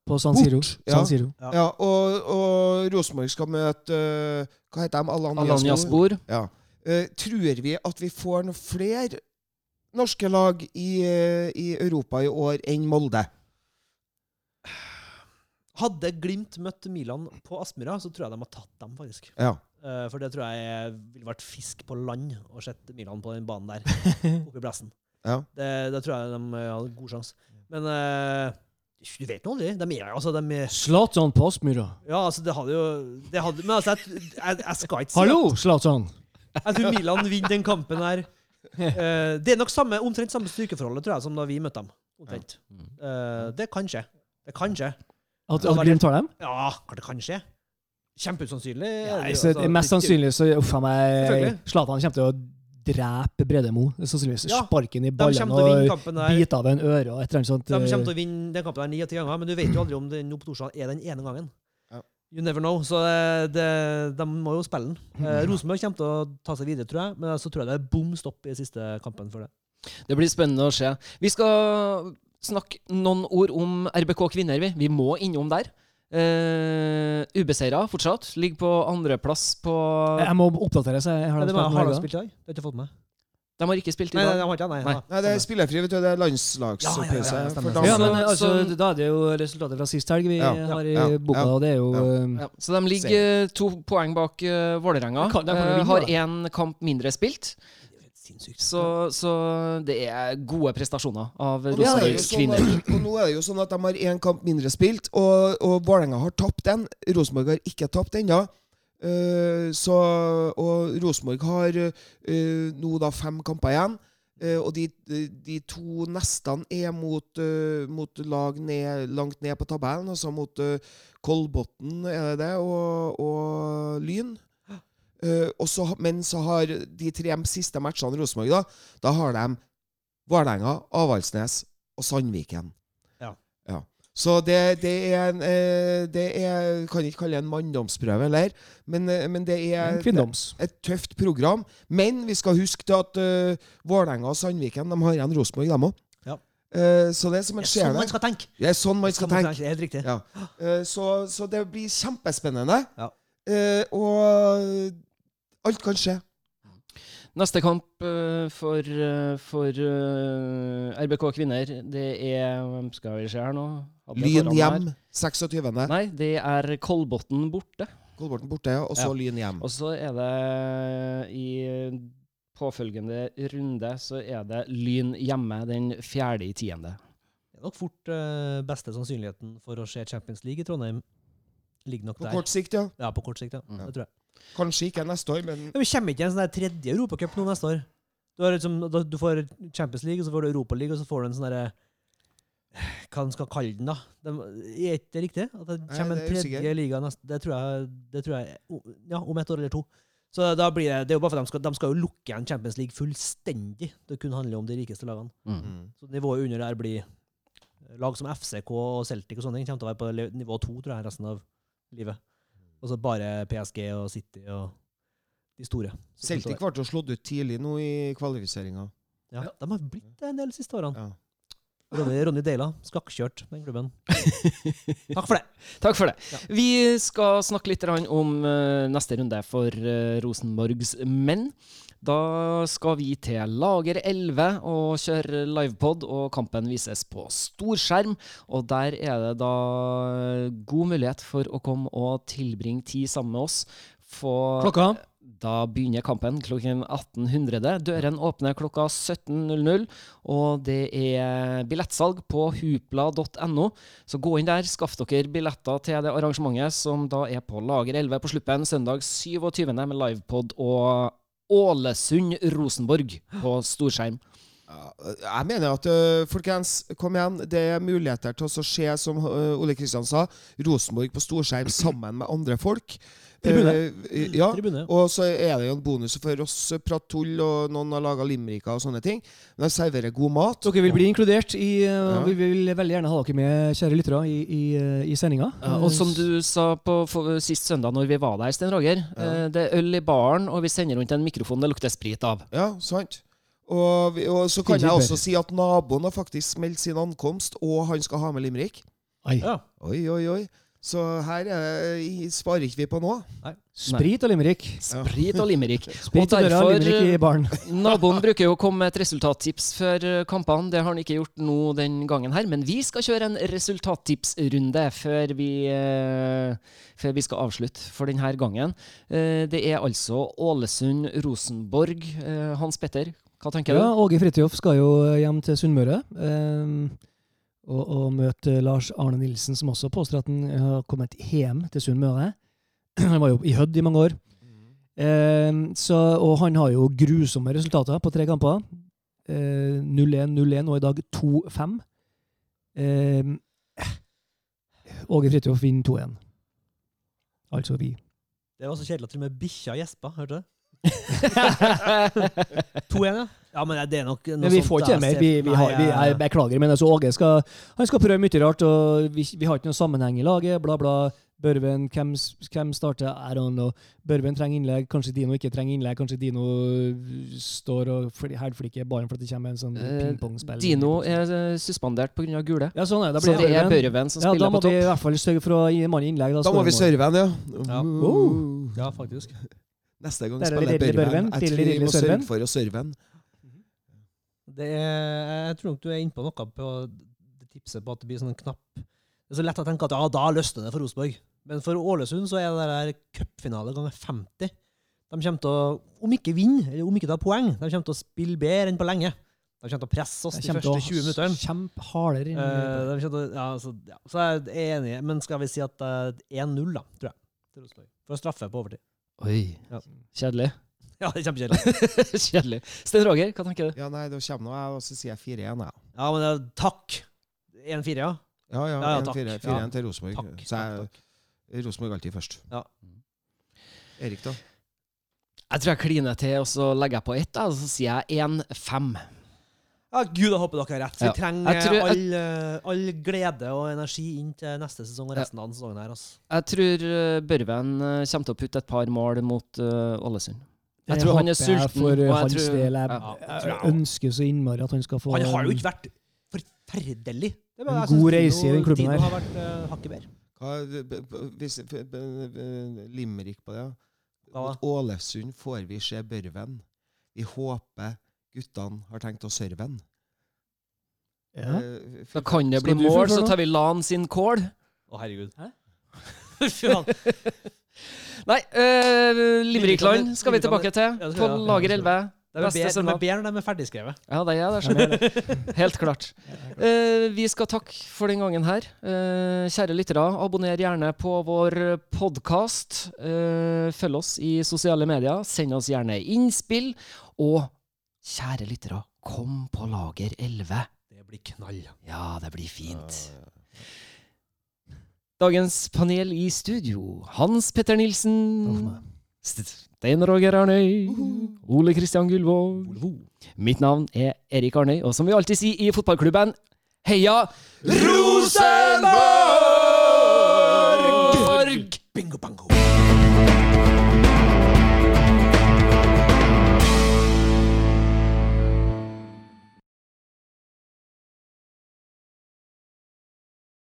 På San Siro. Bort, ja. San Siro. Ja. ja og, og Rosenborg skal møte uh, Hva heter de? Alanya Alanya Spor? Spor. Ja. Uh, tror vi at vi får noen flere norske lag i, uh, i Europa i år enn Molde? Hadde Glimt møtt Milan på Aspmyra, så tror jeg de har tatt dem, faktisk. Ja. Uh, for det tror jeg ville vært fisk på land å sette Milan på den banen der, oppe i plassen. Ja. Det, det tror jeg de hadde god sjanse. Men eh, du vet nå det. De er altså de er, Zlatan på Aspmyra. Ja, altså, det hadde jo det hadde, Men altså, jeg, jeg, jeg skal ikke si Hallo, Zlatan! at Jeg tror Milan vinner den kampen her. Uh, det er nok samme, omtrent samme styrkeforholdet tror jeg, som da vi møtte dem. Omtrent. Uh, det kan skje. Det kan skje. At, at Glimt tar dem? Ja, klart det kan skje. Jo, så altså, mest sannsynlig så uff a meg. Zlatan kommer til å drepe Bredemo. Sannsynligvis Ja, sparke ham i ballene ballen og bite av en øre og et eller annet sånt. De kommer eh, til å vinne den kampen der ni av ti ganger, men du vet jo aldri om det nå på torsdag er den ene gangen. Ja. You never know. Så det, det, de må jo spille den. Eh, Rosenborg kommer til å ta seg videre, tror jeg, men så tror jeg det er bom stopp i siste kampen for det. Det blir spennende å se. Vi skal snakke noen ord om RBK kvinner, vi. Vi må innom der. Uh, Ubeseira fortsatt. Ligger på andreplass på Jeg må oppdatere seg. Jeg har dem det spilt har de spilt i dag? Det har ikke fått med. De har ikke spilt i Nei, nei, dag. de har nei, Nei. Nei, det er spillerfri, vet du. Det er landslagspause. Ja, ja, ja, ja, Ja, men altså, Da er det jo resultatet fra sist helg vi Ja, har i ja, boka, ja, og det er jo ja. eh, Ja, så de ligger to poeng bak uh, Vålerenga. Har én kamp mindre spilt. Sinnssykt. Så, så det er gode prestasjoner av Rosenborgs sånn kvinner. at, og nå er det jo sånn at de har én kamp mindre spilt, og, og Vålerenga har tapt den. Rosenborg har ikke tapt ennå. Uh, så, og Rosenborg har uh, nå da fem kamper igjen. Uh, og de, de, to nestene er mot, eh, mot lag ned, langt ned på tabellen, altså mot uh, Kolbotn, er det det, og, og Lyn. Og så, men så har de tre siste matchene i Rosenborg, da, da har de Vålerenga, Avaldsnes og Sandviken. Ja. Ja. Så det, det er en eh, Det er Kan ikke kalle det en manndomsprøve, eller? Men, eh, men det er kvinndoms. et tøft program. Men vi skal huske til at uh, Vålerenga og Sandviken de har igjen Rosenborg, dem òg. Ja. så det er som en er skjer sånn man skal tenke. Det er sånn man skal Sånn tenke. Det er helt riktig. Ja. Så, så det blir kjempespennende. Ja. Og alt kan skje. Neste kamp eh, for, eh, for eh, RBK kvinner, det er hvem Skal vi se her nå Lyn hjem, 26. Nei, det er Kolbotn borte. Kolbotn borte, ja, og så Ja. Lyn hjem. Og så er det i påfølgende runde så er det Lyn hjemme den fjerde i tiende. Det er nok fort uh, beste sannsynligheten for å se Champions League i Trondheim. Ligger nok På der. kort sikt, ja. Ja, på kort sikt, ja. Mm. Det tror jeg. Kanskje ikke neste år, men Det vi kommer ikke i en sånn der tredje Europacup nå neste år. Du, har liksom, du får Champions League, og så får du Europa League, og så får du en sånn derre Hva man skal kalle den, da? De, er ikke det riktig? At det Nei, kommer det er en usikker. tredje liga neste Det tror jeg, det tror jeg Ja, om et år eller to. Så da blir det, det er jo bare for de skal, de skal jo lukke igjen Champions League fullstendig. Det kun handler om de rikeste lagene. Mm. Så nivået under der blir Lag som FCK og Celtic og sånne ting kommer til å være på nivå to tror jeg, resten av livet. Og så bare PSG og City og de store. Celtic ble slått ut tidlig nå i kvalifiseringa. Ja, de har blitt det en del de siste årene. Ja. Ronny, Ronny Deila, skakkjørt den klubben. Takk for det. Takk for det. Ja. Vi skal snakke litt om eh, neste runde for eh, Rosenborgs menn. Da skal vi til Lager 11 og kjøre livepod, og kampen vises på storskjerm. Og der er det da god mulighet for å komme og tilbringe tid sammen med oss. Få Klokka? Da begynner kampen klokken 1800. Døren åpner klokka 17.00, og det er billettsalg på hupla.no. Så gå inn der, skaff dere billetter til det arrangementet som da er på Lager 11 på Sluppen søndag 27. med livepod og Ålesund-Rosenborg på storskjerm. Jeg mener at øh, folkens, kom igjen. Det er muligheter til å se, som øh, Ole Kristian sa, Rosenborg på storskjerm sammen med andre folk. Tribune. Uh, ja. Tribune. Og så er det jo en bonus for oss eh, og noen har laga limericker og sånne ting. Men de serverer god mat. Dere vil bli inkludert i eh, Ja. Vi vil veldig gjerne ha dere med, kjære lyttere, i, i, eh, i sendinga. Ja, og som du sa på for, sist søndag når vi var der, Sten Roger. eh, Det er øl i baren, og vi sender rundt en mikrofon det lukter sprit av. Ja, sant. Og, vi, og så kan jeg også si at naboen har faktisk meldt sin ankomst, og han skal ha med limerick. Oi. Ja. Oi, oi, oi. Så her er, sparer ikke vi på noe. Sprit og limerick. Sprit og limerick. Sprit og derfor- limerick i baren. Naboen bruker jo å komme med et resultattips før eh, kampene. Det har han ikke gjort nå den gangen her. Men vi skal kjøre en resultattipsrunde før vi, eh, før vi skal avslutte for denne gangen. Eh, det er altså Ålesund-Rosenborg. Eh, Hans Petter, hva tenker Ja, du? Åge Fridtjof skal jo hjem til Sunnmøre. Eh, og, og møte Lars Arne Nilsen, som også påstår at han har kommet hjem til Sunnmøre. Han var jo i Hødd i mange år. Eh, så, og han har jo grusomme resultater på tre kamper. Eh, 0-1, 0-1 og i dag 2-5. Eh, Åge Fridtjof vinner 2-1. Altså vi. Det var så kjedelig at til og med bikkja gjespa. Hørte du? 2-1, ja. Ja, men det er nok noe Men vi sånt får ikke det mer. Vi, vi, har, vi, jeg beklager, men altså Åge skal, han skal prøve mye rart. og Vi, vi har ikke noen sammenheng i laget. Bla, bla. Børven, hvem, hvem starter? I don't know. Børven trenger innlegg. Kanskje Dino ikke trenger innlegg. Kanskje Dino står og fl- hælflikker ballen fordi det kommer en sånn Eh, pingpongspill. Dino er eh, suspendert pga. gule. Ja, sånn er det. Da Så det er Børven. Som Ja, spiller da må vi i hvert fall sørge for å gi mannen innlegg. Da må vi serve han ja. Ja. Oh. Ja, faktisk. Neste gang er spiller Børven. Jeg tror vi må sørge for å serve en. Det er, jeg tror nok du er inne på noe på det tipset på at det blir sånn en knapp Det er så lett å tenke at ja, da løsner det for Rosenborg. Men for Ålesund så er det der cupfinale ganger 50. De kommer til å, om ikke vinne, eller om ikke ta poeng, de kommer til å spille bedre enn på lenge. De kommer til å presse oss de til første 20 å minuttene. de til ja, så, ja, så jeg er enig, men skal vi si at eh, 1-0, da, tror jeg. Til Rosenborg. For å straffe på overtid. Oi. Ja. Kjedelig. Ja, det er kjempekjedelig. Kjedelig. Sten Roger, hva tenker du? Ja, nei, da kommer nå jeg, og så sier jeg 4-1, jeg. Ja, men eh, takk. 1-4, ja. Ja, ja. Ja, ja, 1-4 takk. 4-1 Ja. til Rosenborg. Takk. Så er jeg Rosenborg alltid først. Ja. Erik, da? Jeg tror jeg kliner til, og så legger jeg på ett, og så sier jeg 1-5. Ja, Gud, jeg håper dere har rett. Vi Ja. trenger Jeg tror- all, eh, all glede og energi inn til neste sesong og resten av den sesongen her. Altså. Jeg tror eh, Børven eh, kommer til å putte et par mål mot Ålesund. Ålesund. Jeg tror han er sulten, For og jeg hans tror- del. Jeg, jeg jeg ønsker så innmari at han skal få Han har jo ikke vært forferdelig. Det En synes god reise i den klubben Dino her. har vært uh, hakket bedre. Limerick på det? ja. Mot Ålesund får vi se Børven. Vi håper guttene har tenkt å serve en. ja. Eh, Da kan det bli mål, så tar vi Lan sin kål. Å, herregud. Hæ? Nei, uh, Limerickland skal vi tilbake til. På lager 11. De er bedre- når de er ferdigskrevet. Ja, det er det. Helt klart. Uh, vi skal takke for den gangen her. Uh, kjære lyttere, abonner gjerne på vår podkast. følg oss i sosiale medier. Send oss gjerne innspill. Og kjære lyttere, kom på Lager 11. Det blir knall. Ja, det blir fint. Dagens panel i studio. Hans Petter Nilsen. Stein Roger Arnøy. Ole Kristian Gullvåg. Mitt navn er Erik Arnøy, og som vi alltid sier i fotballklubben, heia Rosenborg! Bingo bango.